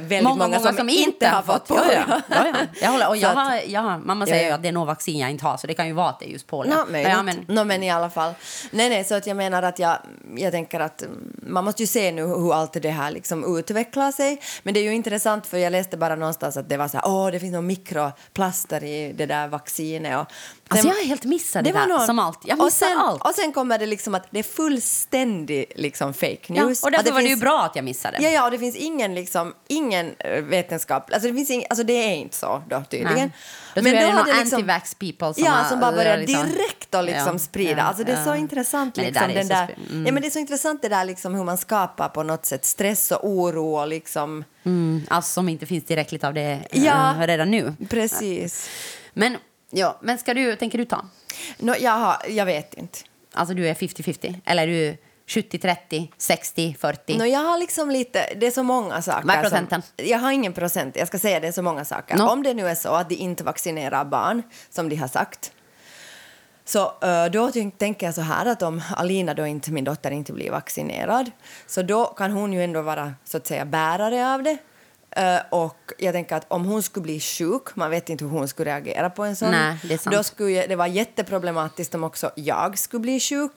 väldigt
många,
många, som, inte har fått
ja,
polio.
ja, ja, ja. Jag håller, [LAUGHS] och jag har, jag har, mamma
Ja,
säger
ja.
att det är något vaccin jag inte har, så det kan ju vara att det är just polio.
Nå,
Ja, ja, men,
Nå, men i alla fall. Nej, nej, så att jag menar att jag, jag tänker att mm, man måste ju se nu hur allt det här liksom utvecklar sig. Men det är ju intressant för jag läste bara någonstans att det var så här, åh, det finns några mikroplaster i det där vaccinet. Och
alltså, jag har helt missat det,
var
där,
någon-
som allt. Jag
och sen,
allt.
Och sen kommer det liksom att det är fullständig liksom fake
ja,
news.
och
Att
därför var det ju
finns-
bra att jag missade.
Ja, ja, och det finns ingen, liksom, ingen eh, vetenskap, alltså det, finns ing, alltså det är inte så då tydligen.
Nej. Då jag det är
har
några
liksom-
anti-vax people som
ja,
har-
som bara börjar
liksom-
direkt att liksom
Ja,
sprida.
ja,
alltså det är så
ja.
intressant
Men det
liksom,
där
den
mm.
ja, men det är så intressant det där liksom hur man skapar på något sätt stress och oro och liksom,
Mm, alltså som inte finns tillräckligt av det
Ja.
eh, redan nu.
precis.
Men, ja, men ska du, tänker du ta?
Nå, jag, har, jag vet inte.
Alltså du är 50-50? Eller är du 70-30, 60-40?
Nå, jag har liksom lite, det är så många saker.
Vad är procenten?
Som, jag har ingen procent, jag ska säga det är så många saker.
Nå.
Om det nu är så att de inte vaccinerar barn, som de har sagt, så då tänk- tänker jag så här att om Alina, då inte, min dotter, inte blir vaccinerad, så då kan hon ju ändå vara så att säga bärare av det. Eh, och jag tänker att om hon skulle bli sjuk, man vet inte hur hon skulle reagera på en sån,
Nej, det
då skulle det vara jätteproblematiskt om också jag skulle bli sjuk.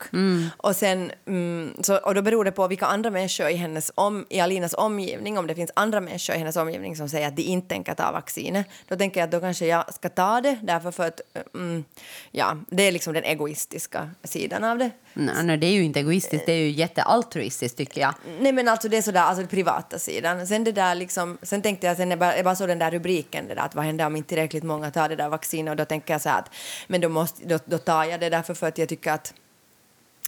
Och, sen, mm, så, och då beror det på vilka andra människor i, hennes om, i Alinas omgivning, om det finns andra människor i hennes omgivning som säger att de inte tänker ta vaccinet, då tänker jag att då kanske jag ska ta det, därför för att mm, ja, det är liksom den egoistiska sidan av det.
Nej, nej, det är ju inte egoistiskt, det är ju jättealtruistiskt tycker jag.
Nej men alltså det är sådär, alltså den privata sidan. Sen det där liksom, sen tänkte jag, sen jag bara, jag bara såg den där rubriken, det där, att vad händer om inte tillräckligt många tar det där vaccinet och då tänker jag så här att, men då, måste, då, då tar jag det därför för att jag tycker att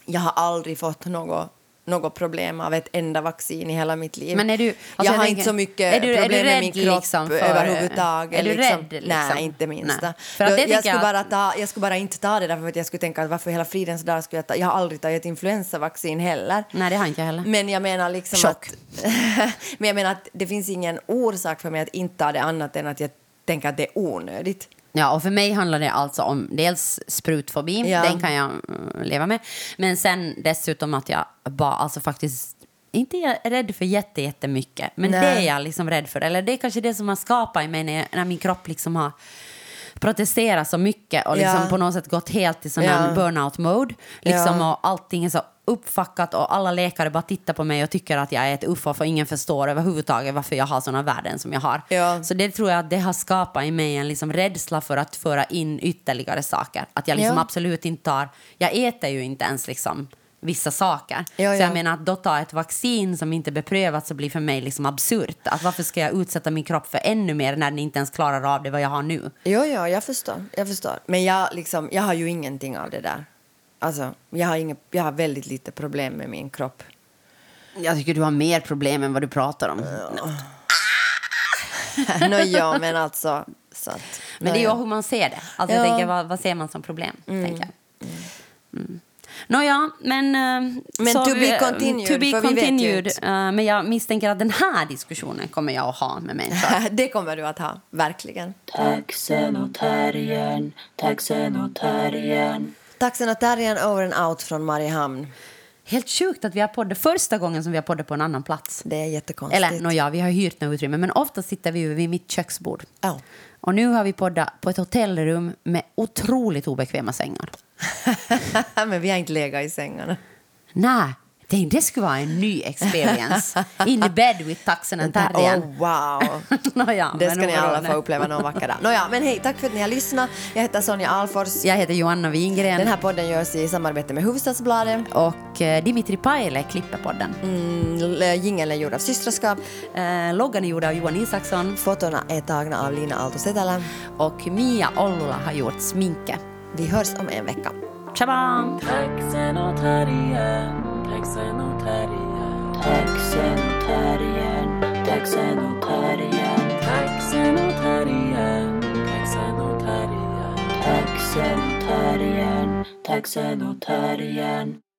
jag har aldrig fått något något problem av ett enda vaccin i hela mitt liv.
Men är du- alltså
jag har
tänker-
inte så mycket
är du- är
problem med min kropp
liksom för-
överhuvudtaget.
är du
liksom.
rädd, liksom?
Nej, inte minsta.
Nej. För att det
jag, skulle
jag
bara ta, jag skulle bara inte ta det därför att jag skulle tänka att varför hela fridens dag skulle jag ta... Jag har aldrig tagit influensavaccin heller.
Nej, det har inte jag heller.
Men jag menar liksom
Chock.
att... [LAUGHS] men jag menar att det finns ingen orsak för mig att inte ta det annat än att jag tänker att det är onödigt.
Ja, och för mig handlar det alltså om dels sprutfobi,
Ja.
den kan jag mm, leva med. Men sen dessutom att jag bara, alltså faktiskt, inte är rädd för jätte, jättemycket, men
Nej.
det är jag liksom rädd för. Eller det är kanske det som har skapat i mig när, jag, när min kropp liksom har protesterat så mycket och liksom
Ja.
på något sätt gått helt i sån
Ja.
här burnout-mode. Liksom,
Ja.
Och allting är så uppfackat och alla läkare bara tittar på mig och tycker att jag är ett ufo för ingen förstår överhuvudtaget varför jag har såna värden som jag har.
Ja.
Så det tror jag att det har skapat i mig en liksom rädsla för att föra in ytterligare saker. Att jag liksom
Ja.
absolut inte tar, jag äter ju inte ens liksom vissa saker.
Ja,
så jag
ja.
menar att då ta ett vaccin som inte beprövats så blir för mig liksom absurt. Att varför ska jag utsätta min kropp för ännu mer när den inte ens klarar av det vad jag har nu?
Jo, ja, jag förstår. Jag förstår. Men jag, liksom, jag har ju ingenting av det där. Alltså, jag har, inget, jag har väldigt lite problem med min kropp.
Jag tycker du har mer problem än vad du pratar om. [LAUGHS]
Nå, ja, men alltså... Så att,
Men det är ju
ja.
hur man ser det. Alltså
Ja.
jag tänker, vad, vad ser man som problem? Tänker jag. Mm. Nåja, men... eh,
Men to be
vi-
continued,
To be
för vi vet ju
continued. eh, men jag misstänker att den här diskussionen kommer jag att ha med människor. [LAUGHS]
det kommer du att ha, verkligen.
Taxenotarien, taxenotarien.
Taxenotarien over and out från Mariehamn.
Helt sjukt att vi har poddat första gången som vi har poddat på en annan plats.
Det är jättekonstigt.
Eller nåja, vi har hyrt något utrymme, men ofta sitter vi ju vid mitt köksbord.
Ja.
Och nu har vi poddat på ett hotellrum med otroligt obekväma sängar. [LAUGHS]
men vi har inte legat i sängarna.
Nej, det, det skulle vara en ny experience. In the bed with taxen and terriern.
Oh, wow! [LAUGHS]
Nåja,
Det
men
ska ni alla få uppleva någon vacker dag. Nåja, men hej, tack för att ni har lyssnat. Jag heter Sonja Alfors.
Jag heter Joanna Wingren
Den här podden görs i samarbete med Hufvudstadsbladet.
och eh, Dimitri Paile klipper podden.
Mm, jingeln är gjord av Systraskap.
Eh, loggan är gjord av Johan Isaksson
Fotona är tagna av Lina Aalto Setälä.
och Mia Ollula har gjort sminke.
Vi hörs om en vecka.
Shabam!
Taxenotarien, taxenotarien. Taxenotarien, taxenotarien. Taxenotarien, taxenotarien. Taxenotarien, taxenotarien.